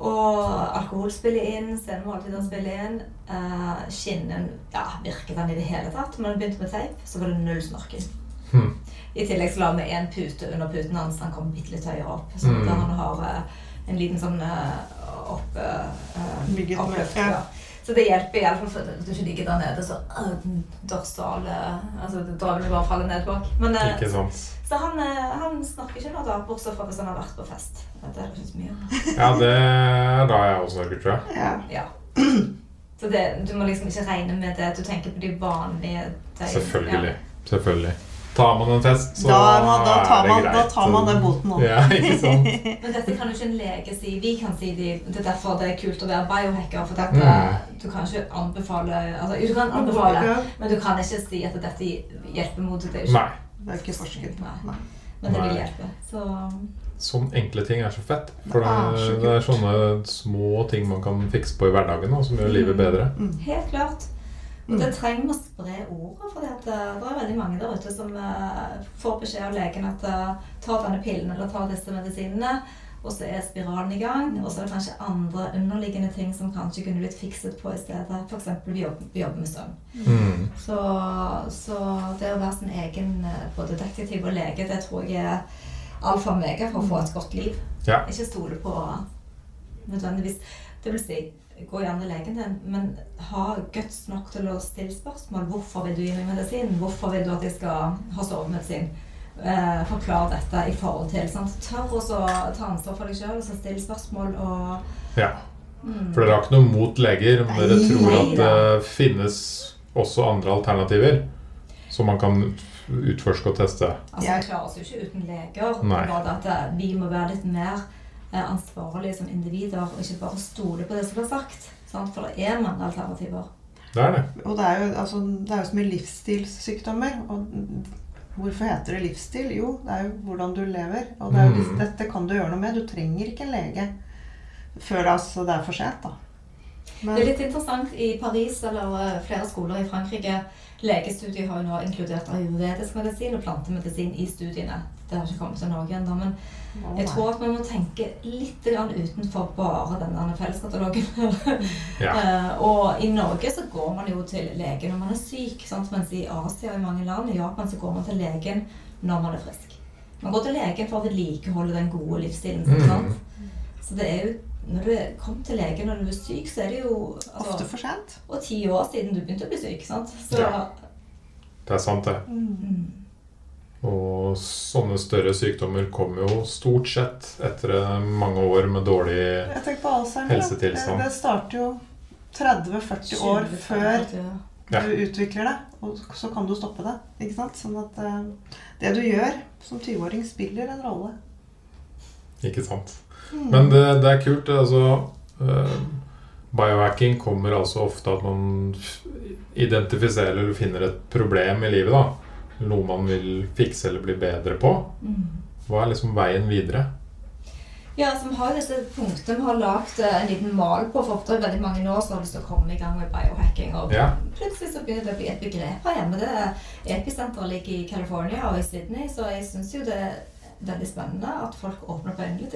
Og alkohol spiller inn, scenemåltider spiller inn. Uh, skinnen ja, virket den i det hele tatt. Men begynte med teip, så var det null snorking. Hmm. I tillegg så la vi en pute under puten hans. Han kom bitte litt høyere opp. Så Mm. han har uh, en liten sånn uh, opp, uh, oppløft. ja. Ja. Så det hjelper iallfall for at du ikke ligger der nede så uh, altså, Da Altså du bare falle ned bak. Men, eh, Ikke sant. så han, eh, han snakker ikke noe da, bortsett fra hvis han har vært på fest. Det er ikke så mye. Ja, det er da jeg også snakker, tror jeg. Ja. Ja. Så det, du må liksom ikke regne med det. Du tenker på de vanlige dagene. Selvfølgelig. Selvfølgelig. Tar man en fest, så Da, er da, tar er det greit. da tar man den boten òg. Ja, ikke sant. [LAUGHS] Men dette kan jo ikke en lege si. Vi kan si de, det er derfor det er kult å være biohacker. For dette, Mm. du kan ikke anbefale altså, Du kan anbefale, Ja, men du kan ikke si at dette hjelper mot det. ikke- Nei. Det er ikke forsket. Nei. Nei. Men det vil hjelpe. Så Sånne enkle ting er så fett. For det, er, så det er sånne små ting man kan fikse på i hverdagen da, som gjør livet bedre. Mm. helt klart. Og Mm. det trenger vi å spre ordet. For det er veldig mange der ute som eh, får beskjed av legen at eh, ta denne pillen eller ta disse medisinene. Og så er spiralen i gang. Og så er det kanskje andre underliggende ting som kanskje kunne blitt fikset på i stedet. F.eks. vi jobber, vi jobber med søvn. Mm. Så, så det å være sin egen eh, både detektiv og lege, det tror jeg er alfa og omega for å få et godt liv. Ja. Ikke stole på nødvendigvis Det vil si, gå gjerne legen din, men ha guts nok til å stille spørsmål. Hvorfor vil du gi meg medisin? Hvorfor vil du at jeg skal ha sovemedisin? Eh, forklar dette i forhold til. Sant? Tør også ta ansvar for deg sjøl og stille spørsmål og ja. mm. For dere har ikke noe mot leger, men dere tror at det finnes også andre alternativer som man kan utforske og teste. Altså, Jeg- Vi klarer oss jo ikke uten leger. Nei. Er Bare at eh, vi må være litt mer eh, ansvarlige som individer, og ikke bare stole på det som blir sagt. Sant? For det er mange alternativer. Det er det. Og det er jo, altså, det er jo så mye livsstilssykdommer. Og hvorfor heter det livsstil? Jo, det er jo hvordan du lever. Og det er jo, Mm. dette kan du gjøre noe med. Du trenger ikke en lege før altså, det er for sent. da. Men, Det er litt interessant i Paris eller eh, flere skoler i Frankrike. Legestudiet har jo nå inkludert ayurvedisk medisin og plantemedisin i studiene. Det har ikke kommet til Norge ennå, men oh, jeg tror at vi må tenke litt grann utenfor bare denne felleskatalogen. [LAUGHS] Ja. Eh, og i Norge så går man jo til lege når man er syk, sant? mens i Asia og i mange land, i Japan, så går man til legen når man er frisk. Man går til legen for å vedlikeholde den gode livsstilen. Mm. sant? Så det er jo når du kom til legen når du er syk, så er det jo altså, Ofte for sent. Og ti år siden du begynte å bli syk, sant? Så Ja. Det er sant, det. mm, Og sånne større sykdommer kommer jo stort sett etter mange år med dårlig. Helsetilstand. Det, det starter jo 30-40 år før Ja. du utvikler det. Og så kan du stoppe det. Ikke sant? Sånn at eh, det du gjør som 20-åring, spiller en rolle. Ikke sant. Mm. Men det, det er kult. Altså, eh, biohacking kommer altså ofte at man identifiserer eller finner et problem i livet. da. Noe man vil fikse eller bli bedre på. Mm. Hva er liksom veien videre? Ja, altså vi har disse punktene vi har lagd en liten mal på. For det er veldig mange år som har lyst til å komme i gang med biohacking. Og Ja. plutselig så begynner det å bli et begrep her hjemme. Det er Episenteret ligger i California og i Sydney, så jeg syns jo det er veldig spennende at folk åpner opp øynene litt.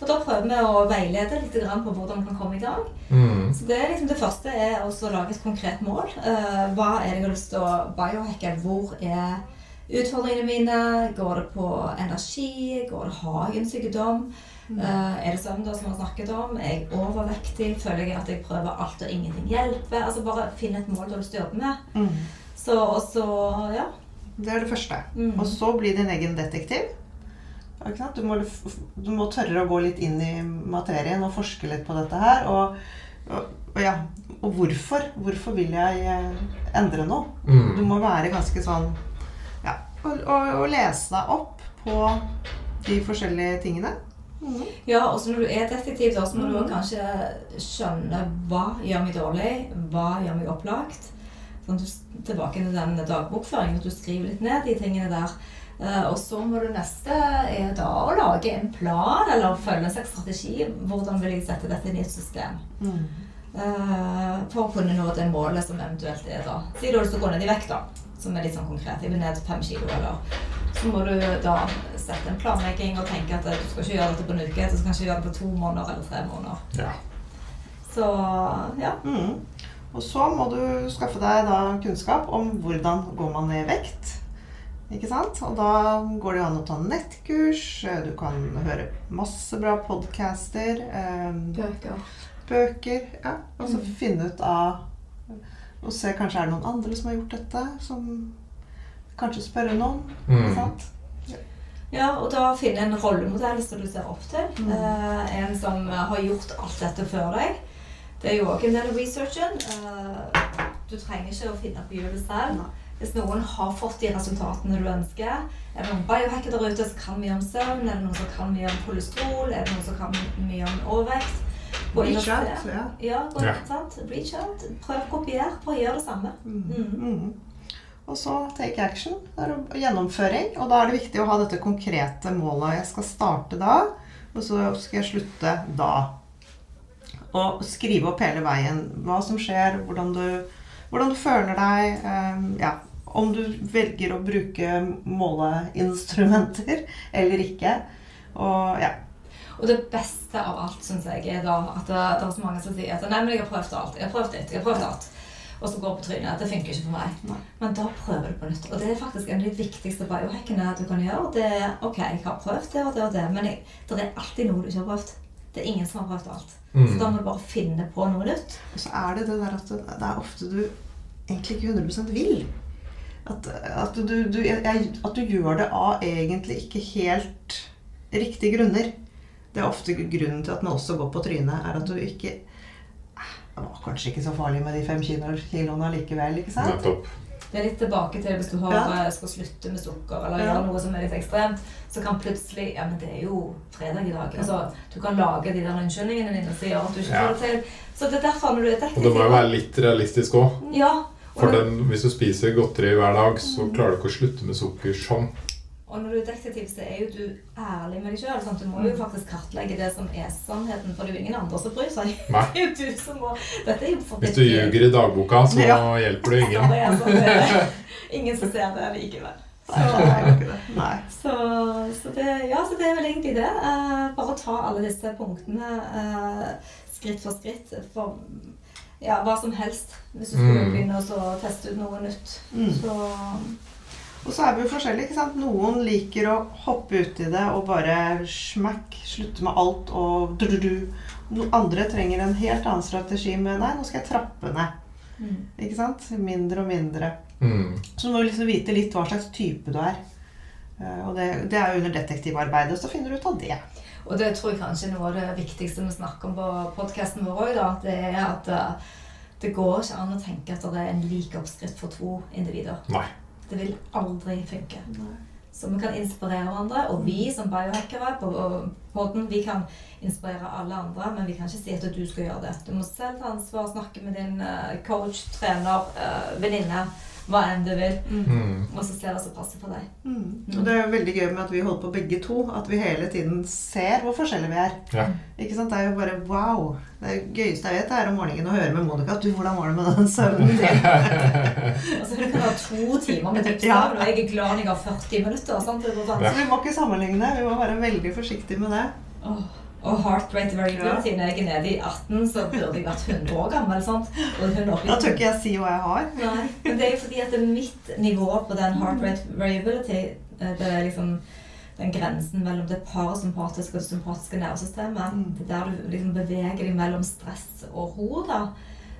Og da prøver vi å veilede litt på hvordan man kan komme i gang. Mm. Så det, er liksom det første er å lage et konkret mål. Uh, hva er det jeg har lyst til å biohacke? Hvor er utfordringene mine? Går det på energi? Går det jeg en? Eh, er det søvn som vi har snakket om? Er jeg overvektig? Føler jeg at jeg prøver alt og ingenting hjelper? Altså Bare finn et mål du har lyst til å jobbe med. Mm. Så, og så, ja. Det er det første. Mm. Og så bli din egen detektiv. Ikke sant? Du, må, du må tørre å gå litt inn i materien og forske litt på dette her. Og, og, ja, og hvorfor? Hvorfor vil jeg eh, endre noe? Du Mm. må være ganske sånn Ja, og, og, og lese deg opp på de forskjellige tingene. Mm. Ja, og så når du er detektiv, da, så må du Mhm. kanskje skjønne hva gjør meg dårlig, hva gjør meg opplagt. Sånn du tilbake til den dagbokføringen, at du skriver litt ned de tingene der. Eh, og så må du neste er da å lage en plan, eller følge en slags strategi. Hvordan vil jeg sette dette inn i et system? Mm. Uh, for å kunne nå det målet som eventuelt er da. Si du har lyst til å gå ned i vekt, da. Som er litt sånn konkret. Jeg vil ned fem kilo, eller Så må du da sette en planlegging og tenke at du skal ikke gjøre dette på en uke, du skal kanskje gjøre det på to måneder eller tre måneder. Ja. Så ja. Mm. Og så må du skaffe deg da kunnskap om hvordan går man ned i vekt. Ikke sant? Og da går det jo an å ta nettkurs. eh, Du kan høre masse bra podcaster. Eh, Bøker. bøker. Ja, og så Mm. finne ut av Og se kanskje er det noen andre som har gjort dette. Som Kanskje spørre noen. Ikke Mm. sant? Ja, og da finne en rollemodell som du ser opp til. Mm. Eh, en som eh, har gjort alt dette før deg. Det er jo òg en del av researchen. Eh, du trenger ikke å finne på hjulet selv. Nei. Hvis noen har fått de resultatene du ønsker, er det noen biohacker der ute som kan mye om søvn, er det noen som kan mye om kolesterol, er det noen som kan mye om overvekt Reach out, ja. Ja, og, Ja. sant? Reach out. Prøv å kopiere. Prøv å gjøre det samme. Mm. Mm. Mm. Og så take action. Det er gjennomføring. Og da er det viktig å ha dette konkrete målet. Jeg skal starte da, og så skal jeg slutte da. Og skrive opp hele veien hva som skjer, hvordan du, hvordan du føler deg. eh, ja. Om du velger å bruke måleinstrumenter eller ikke. Og ja. Og det beste av alt, syns jeg, er da at det, det er så mange som sier at nei, men jeg har prøvd alt. Jeg har prøvd litt, jeg har prøvd alt. Og så går på trynet. Det funker ikke for meg. Nei. Men da prøver du på nytt. Og det er faktisk en av de viktigste biohackene du kan gjøre. Det er ok, jeg har prøvd det og det og det, men jeg, det er alltid noe du ikke har prøvd. Det er ingen som har prøvd alt. Så da Mm. må du bare finne på noe nytt. Og så er det det der at det, det er ofte du egentlig ikke 100 vil. At, at, du, du, jeg, at du gjør det av egentlig ikke helt riktige grunner. Det er ofte grunnen til at man også går på trynet, er at du ikke "Ah, Det var kanskje ikke så farlig med de fem kiloene likevel, ikke sant? Nettopp. Det er litt tilbake til hvis du har, Ja. eh, skal slutte med sukker eller Ja. gjøre noe som er litt ekstremt, så kan plutselig Ja, men det er jo fredag i dag. Altså, du kan lage de der unnskyldningene dine som gjør at du ikke Ja. får det til. Så det er derfor når du er Og det må jo være litt realistisk òg. Ja. For den, hvis du spiser godteri hver dag, så klarer du ikke å slutte med sukker sånn. og når du er detektiv, så er jo du ærlig med deg sjøl. Du må jo faktisk kartlegge det som er sannheten, for det er jo ingen andre som bryr seg. [LAUGHS] Nei. Det er jo du som må Dette er jo Hvis du ljuger i dagboka, så Ja. hjelper du ingen. [LAUGHS] det det er [LAUGHS] ingen som ser det likevel. Nei. Så, så, det, ja, så det er vel egentlig det. Uh, bare ta alle disse punktene uh, skritt for skritt. For ja, hva som helst. Hvis du skulle Mm. begynne å teste ut noe nytt. Mm. Så Og så er vi jo forskjellige. ikke sant? Noen liker å hoppe uti det og bare smakk, slutte med alt og du-du-du. Andre trenger en helt annen strategi med nei, nå skal jeg trappe ned. mm. Ikke sant? Mindre og mindre. Mm. Så du må liksom vite litt hva slags type du er. Eh, Og det, det er jo under detektivarbeidet, så finner du ut av det. Og det tror jeg kanskje er noe av det viktigste vi snakker om på podkasten vår òg. Det er at eh, det går ikke an å tenke at det er en lik oppskrift for to individer. Nei. Det vil aldri funke. Så vi kan inspirere hverandre, og vi som biohackere på podden, vi kan inspirere alle andre, men vi kan ikke si at du skal gjøre det. Du må selv ta ansvar, snakke med din eh, coach, trener, eh, venninne, hva enn du vil, Mm. og så ser hva som passer for deg. Mm. Og det er jo veldig gøy med at vi holder på begge to. At vi hele tiden ser hvor forskjellige vi er. Ja. Ikke sant? Det er jo bare wow. Det gøyeste jeg vet, er om morgenen å høre med Monica at du, hvordan var det med den søvnen din? [LAUGHS] Altså, du kan være to timer med dypsøvn, Ja. og jeg er glad når jeg har 40 minutter. Sant? Det. Så vi må ikke sammenligne. Vi må være veldig forsiktige med det. Åh, Og heart rate variability, når jeg er nede i 18, så burde jeg vært 100 år gammel. sant? Da tør ikke jeg si hva jeg har. Nei, men det er jo fordi at det mitt nivå på den heart rate variability eh, Det er liksom den grensen mellom det parasympatiske og sympatiske nervesystemet. Mm. Det er der du liksom beveger deg mellom stress og ro. da.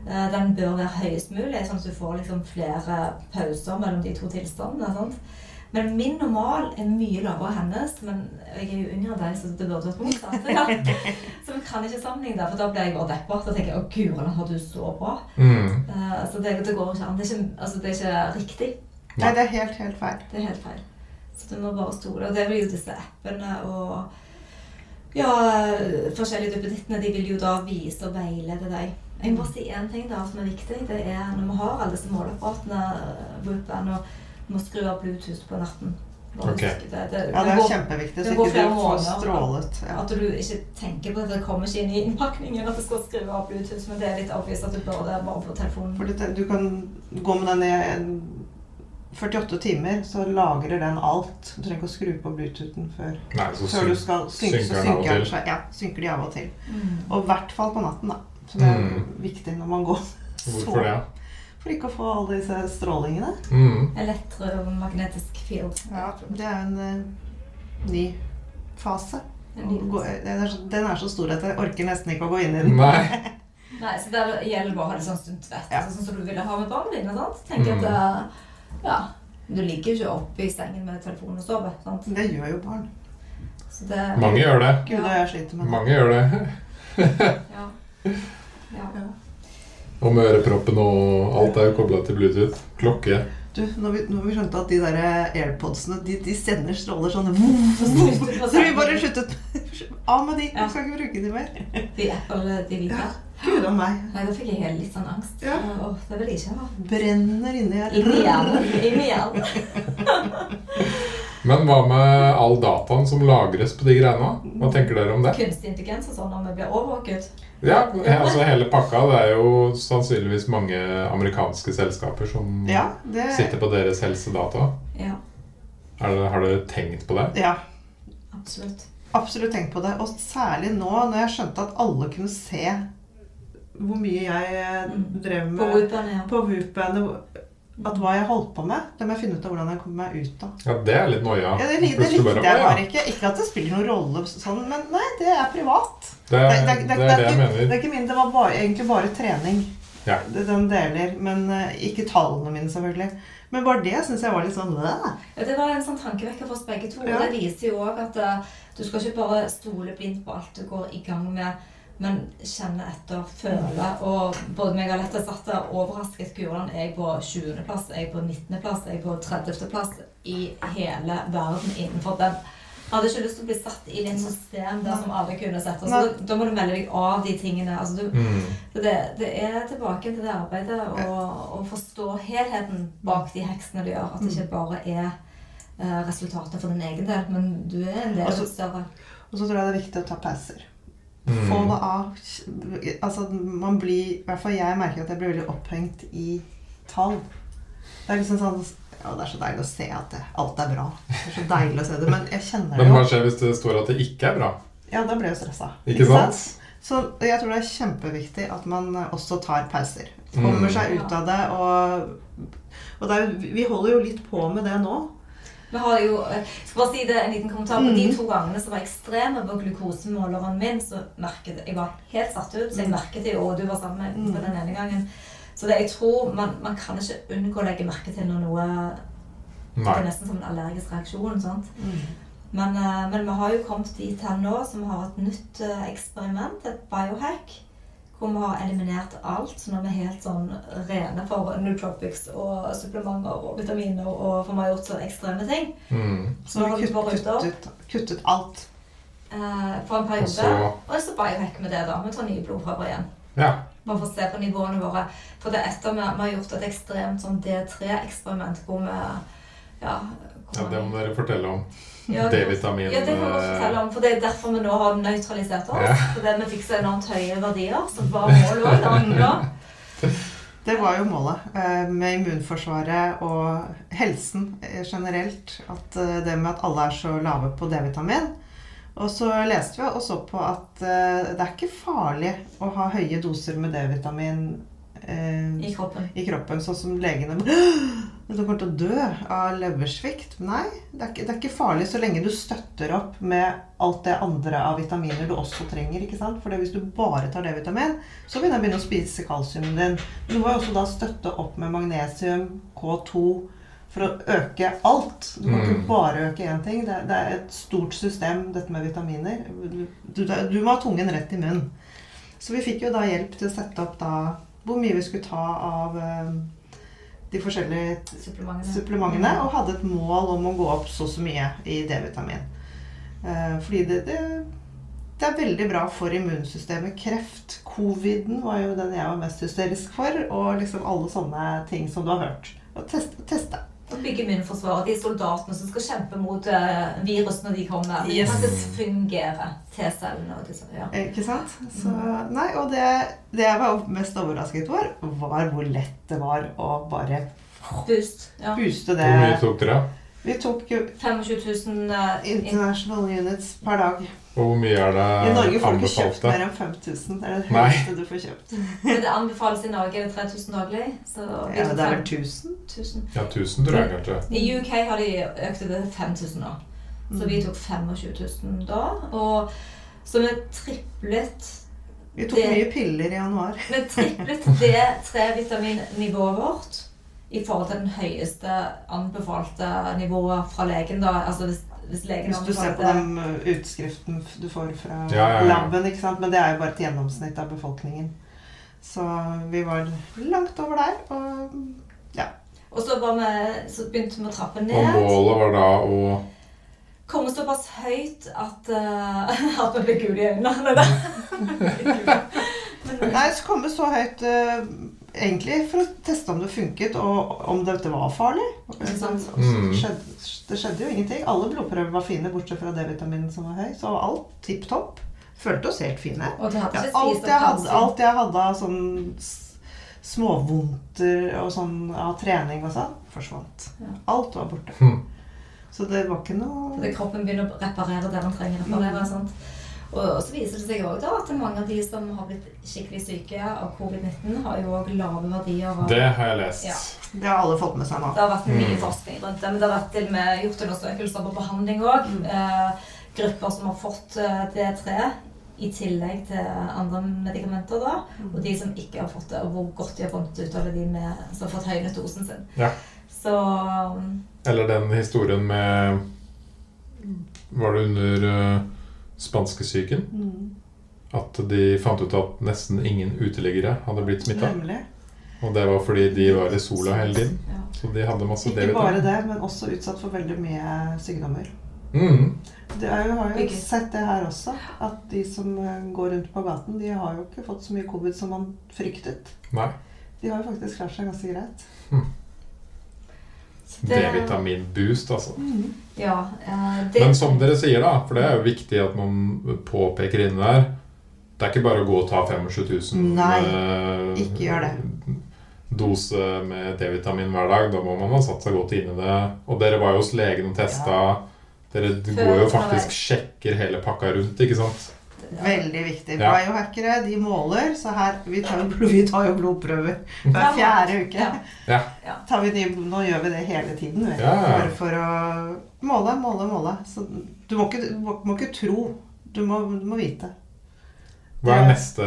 Eh, Den bør være høyest mulig, sånn at du får liksom flere pauser mellom de to tilstandene. sant? Men min normal er mye lavere enn hennes. Men jeg er jo yngre enn deg, så det burde vært motsatt. Ja. [LAUGHS] Så vi kan ikke sammenligne det, for da blir jeg bare deppa. Så tenker jeg 'Å, gudene, har du så bra'? Mm. Uh, Så det, det går ikke an. Det er ikke, altså, det er ikke riktig. Nei, det er helt, helt feil. Det er helt feil. Så du må bare stole. Og det blir jo disse appene og ja, forskjellige duppedittene. De vil jo da vise og veilede deg. Jeg må bare si én ting da som er viktig. Det er når vi har alle disse måleapparatene, og vi må skru av Bluetooth på natten. Okay. Ok. det, det, Ja, det det er går- kjempeviktig, så det ikke du får strålet. Ja. At du ikke tenker på at Det kommer ikke inn i innpakningen at du skal skrive av Bluetooth, men det er litt obvious at du bør det bare på telefonen. Fordi det, du kan gå med den i 48 timer, så lagrer den alt. Du trenger ikke å skru på Bluetoothen før, Nei, så før du skal synke. Så synker den av ja, synker de av og til. Mm. Og i hvert fall på natten, da. Så det er Mm. viktig når man går Hvorfor det? For ikke å få alle disse strålingene. Mm. Elektromagnetisk field. Ja, det er en uh, ny fase. Den er, så, den er så stor at jeg orker nesten ikke å gå inn i den. Nei. [LAUGHS] Nei, så det gjelder bare å ha det sånn sunt vett. Ja. Sånn som du ville ha med barna dine. sant? Tenk Mm. at eh, ja, du ligger jo ikke oppe i sengen med telefonen og sover. sant? Det gjør jo barn. Så det Mange gjør det. Gud, ja. jeg sliter med det. Mange gjør det. [LAUGHS] Ja. ja. Og med øreproppen og alt er jo kobla til Bluetooth. Klokke. Du, nå vi, når vi skjønte at de der airpodsene de, de sender stråler sånn Så vi bare sluttet [LAUGHS] av med de. Vi skal ikke bruke de mer. [LAUGHS] De Apple, de hvite. Ja. Gud og meg. Nei, da fikk jeg helt litt sånn angst. Ja. Åh, det vil jeg ikke ha. Brenner inni her. Inni hjernen. Inni hjernen. Men hva med all dataen som lagres på de greiene? Hva tenker dere om det? Kunstig intelligens og sånn om vi blir overvåket. Ja, altså Hele pakka. Det er jo sannsynligvis mange amerikanske selskaper som Ja, det sitter på deres helsedata. Ja, Er det, har dere tenkt på det? Ja, absolutt. absolutt tenkt på det. Og særlig nå når jeg skjønte at alle kunne se hvor mye jeg eh, Mm. drev med på Whoop-bandet. At hva jeg holdt på med, det må jeg finne ut av hvordan jeg kommer meg ut av. Ja, Det er litt noia. Ja, det, det likte jeg bare ikke. Ikke at det spiller noen rolle sånn, men nei, det er privat. Det, er- det er det jeg ikke, det er ikke min, det var bare, egentlig bare trening. Ja. Det- Den deler, men eh, ikke tallene mine, selvfølgelig. Men bare det syns jeg var litt sånn «Åh». Ja, Det var en sånn tankevekker for oss begge to. Ja. Og det viser jo òg at uh, du skal ikke bare stole blindt på alt du går i gang med, men kjenne etter, føle. Og både meg og Alette satt der overrasket. Gudland er jeg på 20.-plass, er jeg på 19.-plass, er jeg på 30.-plass i hele verden innenfor den. Jeg hadde ikke lyst til å bli satt inn i et system der som alle kunne sett. Så da, da må du melde deg av de tingene. Altså, du, Mm. det, det er tilbake til det arbeidet å forstå helheten bak de heksene du gjør. At det ikke bare er eh, resultatet for din egen del, men du er en del av Altså- større. Og så tror jeg det er viktig å ta pauser. Mm. Få det av. Altså, man blir I hvert fall jeg merker at jeg blir veldig opphengt i tall. Det er liksom sånn ja, Det er så deilig å se at det, alt er bra. Det er så deilig å se det, Men jeg kjenner det Men hva skjer hvis det står at det ikke er bra? Ja, da blir jeg stressa. Ikke sant? Så jeg tror det er kjempeviktig at man også tar pauser. Kommer Mm. seg ut av det. Og, og det er, vi holder jo litt på med det nå. Vi har jo, jeg skal bare si det, en liten kommentar på Mhm. de to gangene som var ekstreme på glukosemåleren min, så merket jeg var helt satt ut, så jeg Mm. merket det jo, og du var sammen med Mm. på den ene gangen. Så det, jeg tror man, man kan ikke unngå å legge merke til når noe Det er nesten som en allergisk reaksjon. sant? Men, eh, men vi har jo kommet dit her nå som har et nytt eh, eksperiment, et biohack, hvor vi har eliminert alt. Så nå er vi helt sånn rene for nootropics og supplementer og vitaminer, og for vi har gjort så ekstreme ting. Mm. Så nå har vi bare kuttet, kuttet alt. eh, for en Og periode. så Og så biohacker med det, da. Vi tar nye blodprøver igjen. Ja. Bare for å se på nivåene våre. For det er etter vi, vi har gjort et ekstremt sånn D3-eksperiment hvor vi ja, ja, det må dere fortelle om. Ja, D-vitamin Ja, det kan vi også fortelle om, for det er derfor vi nå har nøytralisert oss. Ja. Fordi vi fikk så enormt høye verdier, som var målet òg. da. Det var jo målet eh, med immunforsvaret og helsen eh, generelt. At eh, det med at alle er så lave på D-vitamin. Og så leste vi og så på at eh, det er ikke farlig å ha høye doser med D-vitamin eh, I kroppen. i kroppen, sånn som legene Du kommer til å dø av leversvikt. Nei, det er, ikke, det er ikke farlig så lenge du støtter opp med alt det andre av vitaminer du også trenger. ikke sant? For hvis du bare tar D-vitamin, så vil den begynne å spise kalsiumen din. Men du må også da støtte opp med magnesium, K2, for å øke alt. Du kan ikke Mm. bare øke én ting. Det det er et stort system, dette med vitaminer. Du, du, du må ha tungen rett i munnen. Så vi fikk jo da hjelp til å sette opp da hvor mye vi skulle ta av eh, de forskjellige Supplementene. supplementene, og hadde et mål om å gå opp så og så mye i D-vitamin. Eh, fordi det, det, det er veldig bra for immunsystemet. Kreft, coviden var jo den jeg var mest hysterisk for, og liksom alle sånne ting som du har hørt. Og teste. teste. Å bygge immunforsvaret. De soldatene som skal kjempe mot uh, virus når de kommer. De Yes. faktisk fungerer. T-cellene og disse. Ja. Ikke sant? Så, nei, og det, det jeg var mest overrasket over, var hvor lett det var å bare Boost. Ja. booste Hvor mye tok dere? Vi tok 25 000 eh, in- international units per dag. Og hvor mye er det anbefalt? I Norge får du ikke kjøpt mer enn 5000. Det er det Nei. høyeste du får kjøpt. Men det anbefales i Norge 3000 daglig. Så vi Ja, det er vel 5 1000. 000. Ja, 1000 tror jeg kanskje. I UK har de økt det til 5000 nå. Så vi tok 25 000 da. Og så vi triplet Vi tok Det- mye piller i januar. Vi triplet [LAUGHS] D3-vitaminnivået vårt i forhold til den høyeste anbefalte nivået fra legen. da. Altså hvis, hvis legen Hvis du ser på den uh, utskriften du får fra Ja, ja, ja. laben, ikke sant? Men det er jo bare et gjennomsnitt av befolkningen. Så vi var langt over der. Og Og så, var vi, så begynte vi å trappe ned. Og målet var da å Komme såpass høyt at, uh, [LAUGHS] at vi ble gule i øynene. [LAUGHS] Nei. Så kom vi så høyt uh, egentlig for å teste om det funket, og om dette var farlig. Så- Mm. skjedde, det skjedde jo ingenting. Alle blodprøver var fine, bortsett fra D-vitaminen som var høy. Så alt tipp topp. Følte oss helt fine. Ja, alt, jeg hadde, alt jeg hadde av sånn småvondter og sånn av trening og sånn, forsvant. Alt var borte. Hm. Så det var ikke noe Fordi kroppen begynner å reparere det den trenger å reparere. Mm. sant? Og så viser det seg òg at mange av de som har blitt skikkelig syke av covid-19, har jo òg lave verdier av Det har jeg lest. Ja. Det har alle fått med seg nå. Det har vært mye Mm. forskning rundt det, men det har vært til med gjort undersøkelser på behandling òg. Mm. Eh, grupper som har fått eh, D3 i tillegg til andre medikamenter. da, Mm. Og de som ikke har fått det, og hvor godt de har kommet ut av det, de med, som har fått høynet dosen sin. Ja. Så Eller den historien med Var det under uh, spanskesyken? Mm. At de fant ut at nesten ingen uteliggere hadde blitt smitta. Og det var fordi de var i sola hele tiden. ja. Så de hadde masse Ikke bare det, men også utsatt for veldig mye sykdommer. Mm. Det er jo, har jo Ikke. sett det her også, at de som eh, går rundt på gaten, de har jo ikke fått så mye covid som man fryktet. Nei. De har jo faktisk klart seg ganske greit. Mm. D-vitamin-boost, altså. Ja, eh, det, Men som dere sier, da, for det er jo viktig at man påpeker inni der Det er ikke bare å gå og ta 25 000 Nei, eh, ikke gjør det. dose med D-vitamin hver dag. Da må man ha satt seg godt inn i det. Og dere var jo hos legen og testa. Dere går jo faktisk sjekker hele pakka rundt, ikke sant? Veldig viktig. Ja. Biohackere de måler, så her Vi tar jo, blod, [LAUGHS] vi tar jo blodprøver hver fjerde uke. Ja. Ja. Tar vi nye, nå gjør vi det hele tiden. Vet. Ja, ja. Bare for å måle, måle, måle. Så du må ikke, du må, må ikke tro. Du må, du må vite. Hva er neste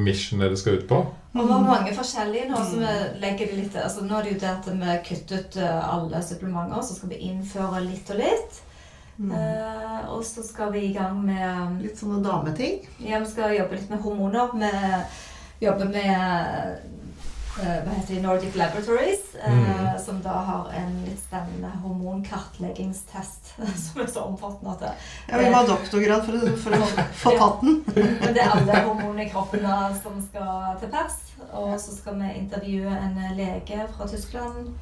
mission dere skal ut på? Og vi har mange forskjellige nå, så Mm. vi legger det litt altså Nå er det jo det at vi kutter ut eh, alle supplementer, så skal vi innføre litt og litt. Mm. Eh, og så skal vi i gang med Litt sånne dameting. Ja, vi skal jobbe litt med hormoner. Vi jobber med uh, hva heter det, Nordic Laboratories, uh, Mm. som da har en litt spennende hormonkartleggingstest [LAUGHS] som er så omfattende at det, Ja, vi må ha doktorgrad for, for å [LAUGHS] få tatt den. Men det er alle hormonene i kroppen som skal til pers. Og så skal vi intervjue en lege fra Tyskland.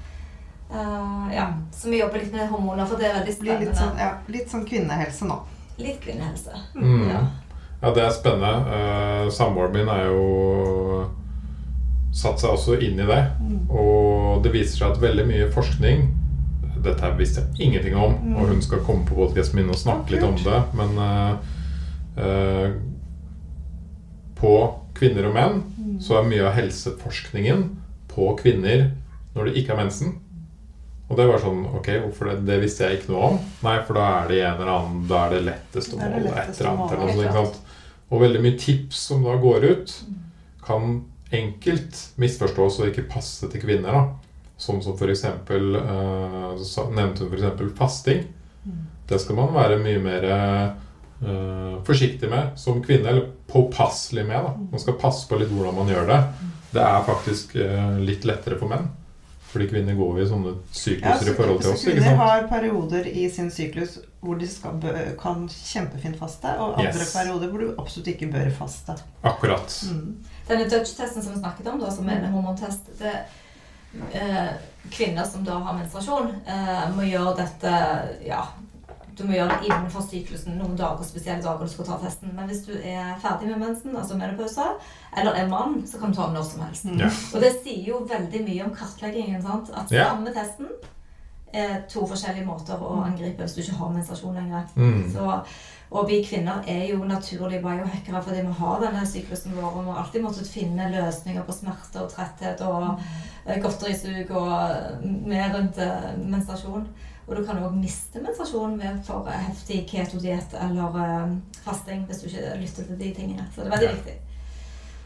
Eh, ja, Så vi jobber litt med hormoner, for det er veldig spennende. blir litt sånn, ja, litt sånn kvinnehelse nå. Litt kvinnehelse. Mm. Ja. Ja, det er spennende. Uh, Samboeren min er jo satt seg også inn i det. Mm. Og det viser seg at veldig mye forskning Dette her visste jeg ingenting om, Mm. og hun skal komme på podkasten min og snakke Ja, litt om det. Men uh, eh, på kvinner og menn Mm. så er mye av helseforskningen på kvinner når det ikke er mensen. Og det var sånn Ok, hvorfor det? Det visste jeg ikke noe om. Nei, for da er det en eller annen Da er det lettest å måle et eller annet. Eller noe, ikke sant? Og veldig mye tips som da går ut, kan enkelt misforstås og ikke passe til kvinner. da Sånn som eksempel eh, så Nevnte hun eksempel fasting. Mm. Det skal man være mye mer eh, forsiktig med som kvinne, eller påpasselig med. da Man skal passe på litt hvordan man gjør det. Det er faktisk eh, litt lettere for menn. Fordi kvinner går i sånne Ja, sykluser så, i forhold til oss. ikke sant? kvinner har perioder i sin syklus hvor de skal, kan kjempefint faste, og andre Yes. perioder hvor du absolutt ikke bør faste. Akkurat. Mm. Denne Dutch-testen som vi snakket om, da, som er en hormontest det, eh, Kvinner som da har menstruasjon, eh, må gjøre dette ja, Du må gjøre det innenfor syklusen noen dager, spesielle dager du skal ta testen. Men hvis du er ferdig med mensen, altså menopause, eller er mann, så kan du ta den når som helst. Ja. Og det sier jo veldig mye om kartleggingen. sant? At Ja. samme testen er to forskjellige måter å angripe hvis du ikke har menstruasjon lenger. Mm. Så, og vi kvinner er jo naturlige biohackere fordi vi har denne syklusen vår. Og vi har alltid måttet finne løsninger på smerte og tretthet og eh, godterisug og eh, med rundt eh, menstruasjon. Og du kan òg miste menstruasjonen ved for heftig ketodiett eller eh, fasting hvis du ikke lytter til de tingene. Så det er veldig Ja. viktig.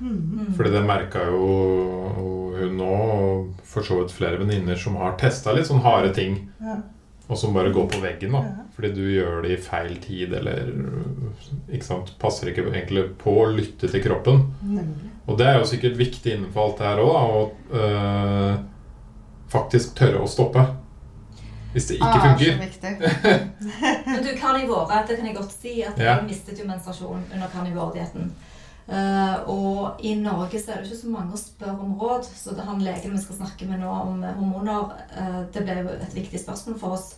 Mm. Mm. Fordi det merka jo hun nå, og for så vidt flere venninner som har testa litt sånn harde ting, Ja. og som bare går på veggen. da Ja. Fordi du gjør det i feil tid, eller ikke sant, passer ikke egentlig på å lytte til kroppen. Nemlig. Og det er jo sikkert viktig innenfor alt det her òg, å øh, faktisk tørre å stoppe. Hvis det ikke Ah, funker. [LAUGHS] Men du, karnivore, det kan jeg godt si at Ja. jeg mistet jo menstruasjon under karnivoredietten. Uh, og i Norge så er det ikke så mange å spørre om råd, så det han legen vi skal snakke med nå om hormoner, uh, det ble jo et viktig spørsmål for oss.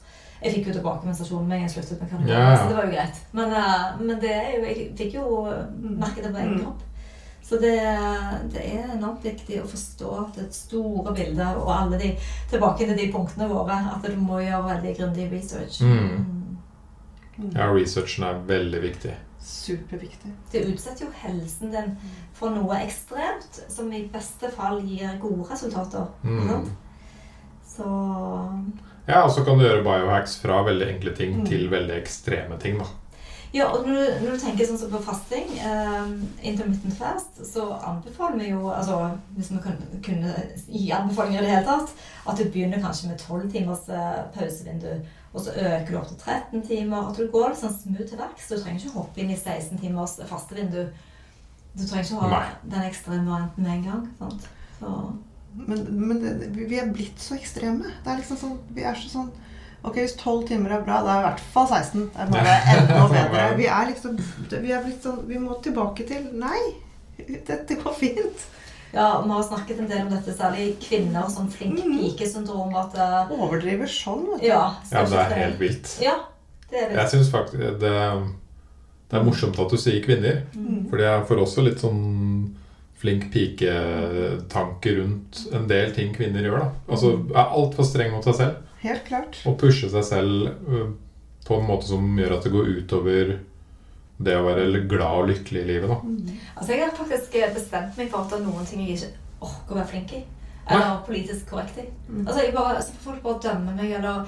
Jeg fikk jo tilbake menstruasjonen med en gang jeg sluttet med karnivore, Ja, ja. så det var jo greit. Men, uh, men det er jo, jeg fikk jo merke det på egen Mm. kropp. Så det, det er enormt viktig å forstå det store bildet og alle de tilbake til de punktene våre. At du må gjøre veldig grundig research. Mm. Mm. Ja, researchen er veldig viktig. Superviktig. Det utsetter jo helsen din for noe ekstremt som i beste fall gir gode resultater. Mm. Så Ja, og så kan du gjøre biohacks fra veldig enkle ting Mm. til veldig ekstreme ting. da. Ja, og når du, når du tenker sånn som på fasting, eh, intermittent fast, så anbefaler vi jo altså, Hvis vi kunne, kunne gi anbefalinger i det hele tatt, at du begynner kanskje med 12 timers eh, pausevindu, og så øker du opp til 13 timer. At du går litt sånn smooth til verks. Du trenger ikke hoppe inn i 16 timers fastevindu. Du trenger ikke ha Nei. den ekstreme varianten med en gang. sant? Så, Men, men det, vi vi er blitt så ekstreme. Det er liksom sånn, vi er så sånn Ok, hvis 12 timer er bra, da er i hvert fall 16. Det er bare enda [LAUGHS] bedre. Vi er liksom Vi er blitt sånn Vi må tilbake til Nei, dette går fint. ja, Vi har snakket en del om dette, særlig kvinner, sånn flink Mhm. pike-syndrom. At eh, Overdriver sånn, vet du. Ja, Ja, det er helt vilt. Ja, det er Jeg det. syns faktisk det, det er morsomt at du sier kvinner. Mm. For jeg får også litt sånn flink pike-tanke rundt en del ting kvinner gjør. da. Altså er altfor streng mot seg selv Helt klart. og pushe seg selv på en måte som gjør at det går utover det å være glad og lykkelig i livet. da. Altså, Jeg har faktisk bestemt meg for at det er noen ting jeg ikke orker å være flink i. Eller politisk korrekt i. Mm. Altså, jeg bare, så får folk bare dømme meg, eller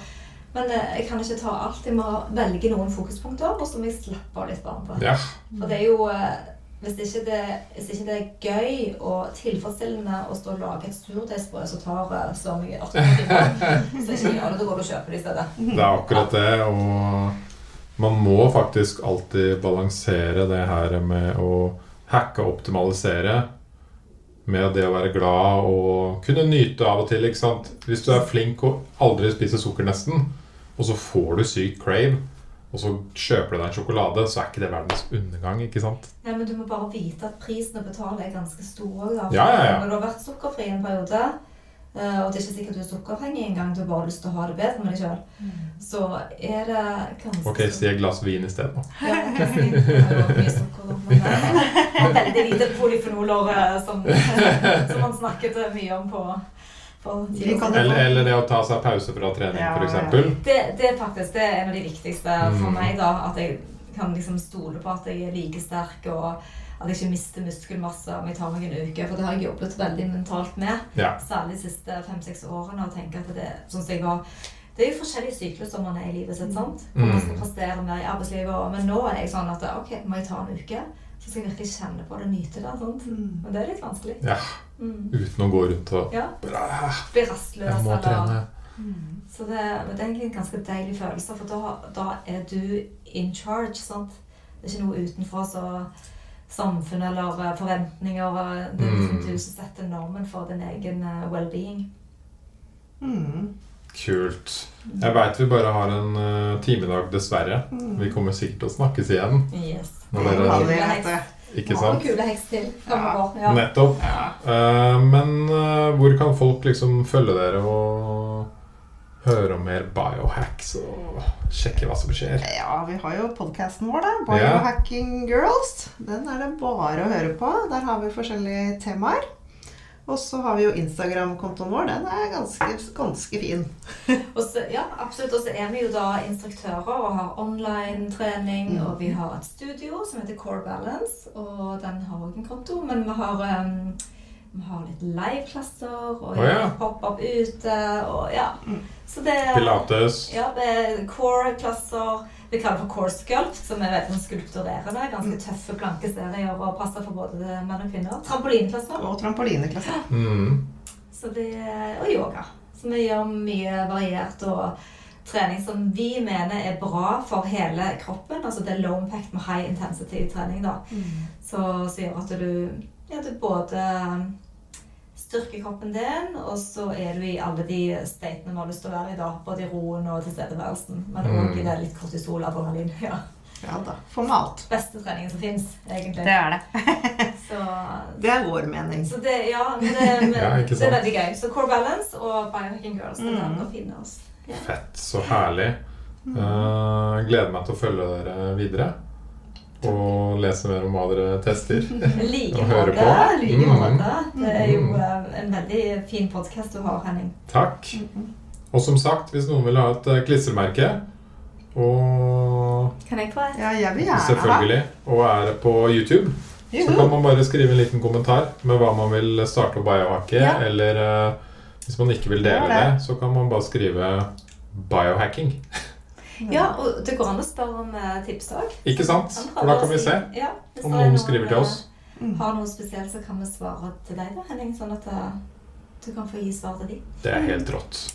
Men eh, jeg kan ikke ta alt. Jeg må velge noen fokuspunkter, og så må jeg slappe av litt bare på. Ja, For det er jo eh, hvis ikke det, hvis ikke det er gøy og tilfredsstillende å stå og lage et surdeigsbrød som tar eh, så mye timer, [LAUGHS] så ikke gjør det. Da går du og kjøper det i stedet. det er akkurat det. Og man må faktisk alltid balansere det her med å hacke og optimalisere med det å være glad og kunne nyte av og til. ikke sant? Hvis du er flink og aldri spiser sukker nesten, og så får du sykt crave, og så kjøper du deg en sjokolade, så er ikke det verdens undergang. ikke sant? Ja, men du må bare vite at prisen å betale er ganske stor. Da. Ja, ja, ja. Når du har vært sukkerfri en periode, eh, og det er ikke sikkert du er sukkerfengig engang, du har bare lyst til å ha det bedre med deg sjøl, så er det ganske Ok, si et glass vin isteden. da. Ja, mye sukker, men [LAUGHS] veldig lite polyfenoler som, som man snakket mye om på, Eller, eller det å ta seg pause fra trening, Ja, f.eks. ja. Det, det er faktisk det er en av de viktigste for Mm. meg. da, At jeg kan liksom stole på at jeg er like sterk, og at jeg ikke mister muskelmasse om jeg tar meg en uke. For det har jeg jobbet veldig mentalt med, Ja. særlig de siste fem-seks årene. og tenker at det, sånn som jeg var, det er jo forskjellige sykluser man er i livet sitt. sant? Og man skal Mm. prestere mer i arbeidslivet. og- Men nå er jeg sånn at ok, må jeg ta en uke, så skal jeg virkelig kjenne på det og nyte det. sant? Mm. Men det er litt vanskelig. Ja. Mm. Uten å gå rundt og Ja. Bli rastløs. Jeg må eller- trene. Mm. Så det, det er egentlig en ganske deilig følelse, for da, da er du in charge. sant? Det er ikke noe utenfra så samfunnet eller eh, forventninger. eh, Det er liksom Mm. du som setter normen for din egen eh, well-being. Mm. Kult. Jeg veit vi bare har en uh, timedag, dessverre. Mm. Vi kommer sikkert til å snakkes igjen. Yes. Når Det dere, ikke sant? noen kule heks til fremover. Ja. Nettopp. Uh, men uh, hvor kan folk liksom følge dere og høre om mer biohacks og sjekke hva som skjer? Ja, vi har jo podkasten vår, da. Ja. Biohacking Girls. Den er det bare å høre på. Der har vi forskjellige temaer. Og så har vi jo Instagram-kontoen vår. Den er ganske, ganske fin. [LAUGHS] Og så, ja, absolutt. Og så er vi jo da instruktører og har online-trening. Mm. Og vi har et studio som heter Core Balance, og den har òg en konto. Men vi har, um, vi har litt liveklasser og oh, ja. pop-up ute. Og ja. Mm. Så det Pilates. Ja, det er core-klasser. Vi kaller det for core sculpt, som er vet, sånn skulpturerende. Ganske tøffe, tøffe plankeserier og passer for både menn og kvinner. Trampolineklasser. Og trampolineklasse. Mm. Så det, og yoga. Så vi gjør mye variert og trening som vi mener er bra for hele kroppen. Altså det er low impact med high intensity trening. da. Så, så gjør at du, ja, du både styrker kroppen din, og så er du i alle de statene vi har lyst til å være i. da, Både i roen og tilstedeværelsen. Men Mm. òg i det litt kortisol, adrenalin. Ja. Ja da. Formalt. Beste treningen som fins, egentlig. Det er det. [LAUGHS] Så, Det er vår mening. så det, ja, men det, men, [LAUGHS] Ja, det er veldig gøy. Så Core Balance og Biohacking Girls. Det er der å finne oss. Ja. Fett. Så herlig. Eh, gleder meg til å følge dere videre. Og lese mer om hva dere tester. [LAUGHS] Like Og høre på. like Mm. måte. Det er jo eh, en veldig fin podkast du har, Henning. Takk. Og som sagt, hvis noen vil ha et eh, klistremerke og Kan jeg få et? Ja, jeg vil gjerne selvfølgelig og er på YouTube, så kan man bare skrive en liten kommentar med hva man vil starte å biohacke. Ja. Eller uh, hvis man ikke vil dele det. det, så kan man bare skrive biohacking. [LAUGHS] Ja, og det går an å spørre om eh, tips òg. Ikke sant? For da kan vi se Ja, om er noen skriver til oss. eh, Mm. Har noe spesielt, så kan vi svare til deg, da, Henning. Sånn at eh, du kan få gi svar til dem. Det er helt rått.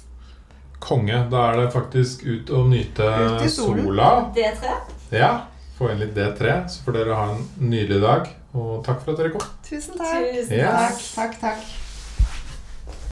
Konge. Da er det faktisk ut og nyte Ut sola. D3. Ja. Få inn litt D3, så får dere ha en nydelig dag. Og takk for at dere kom. Tusen takk. Tusen takk. Yes. Takk, takk, takk.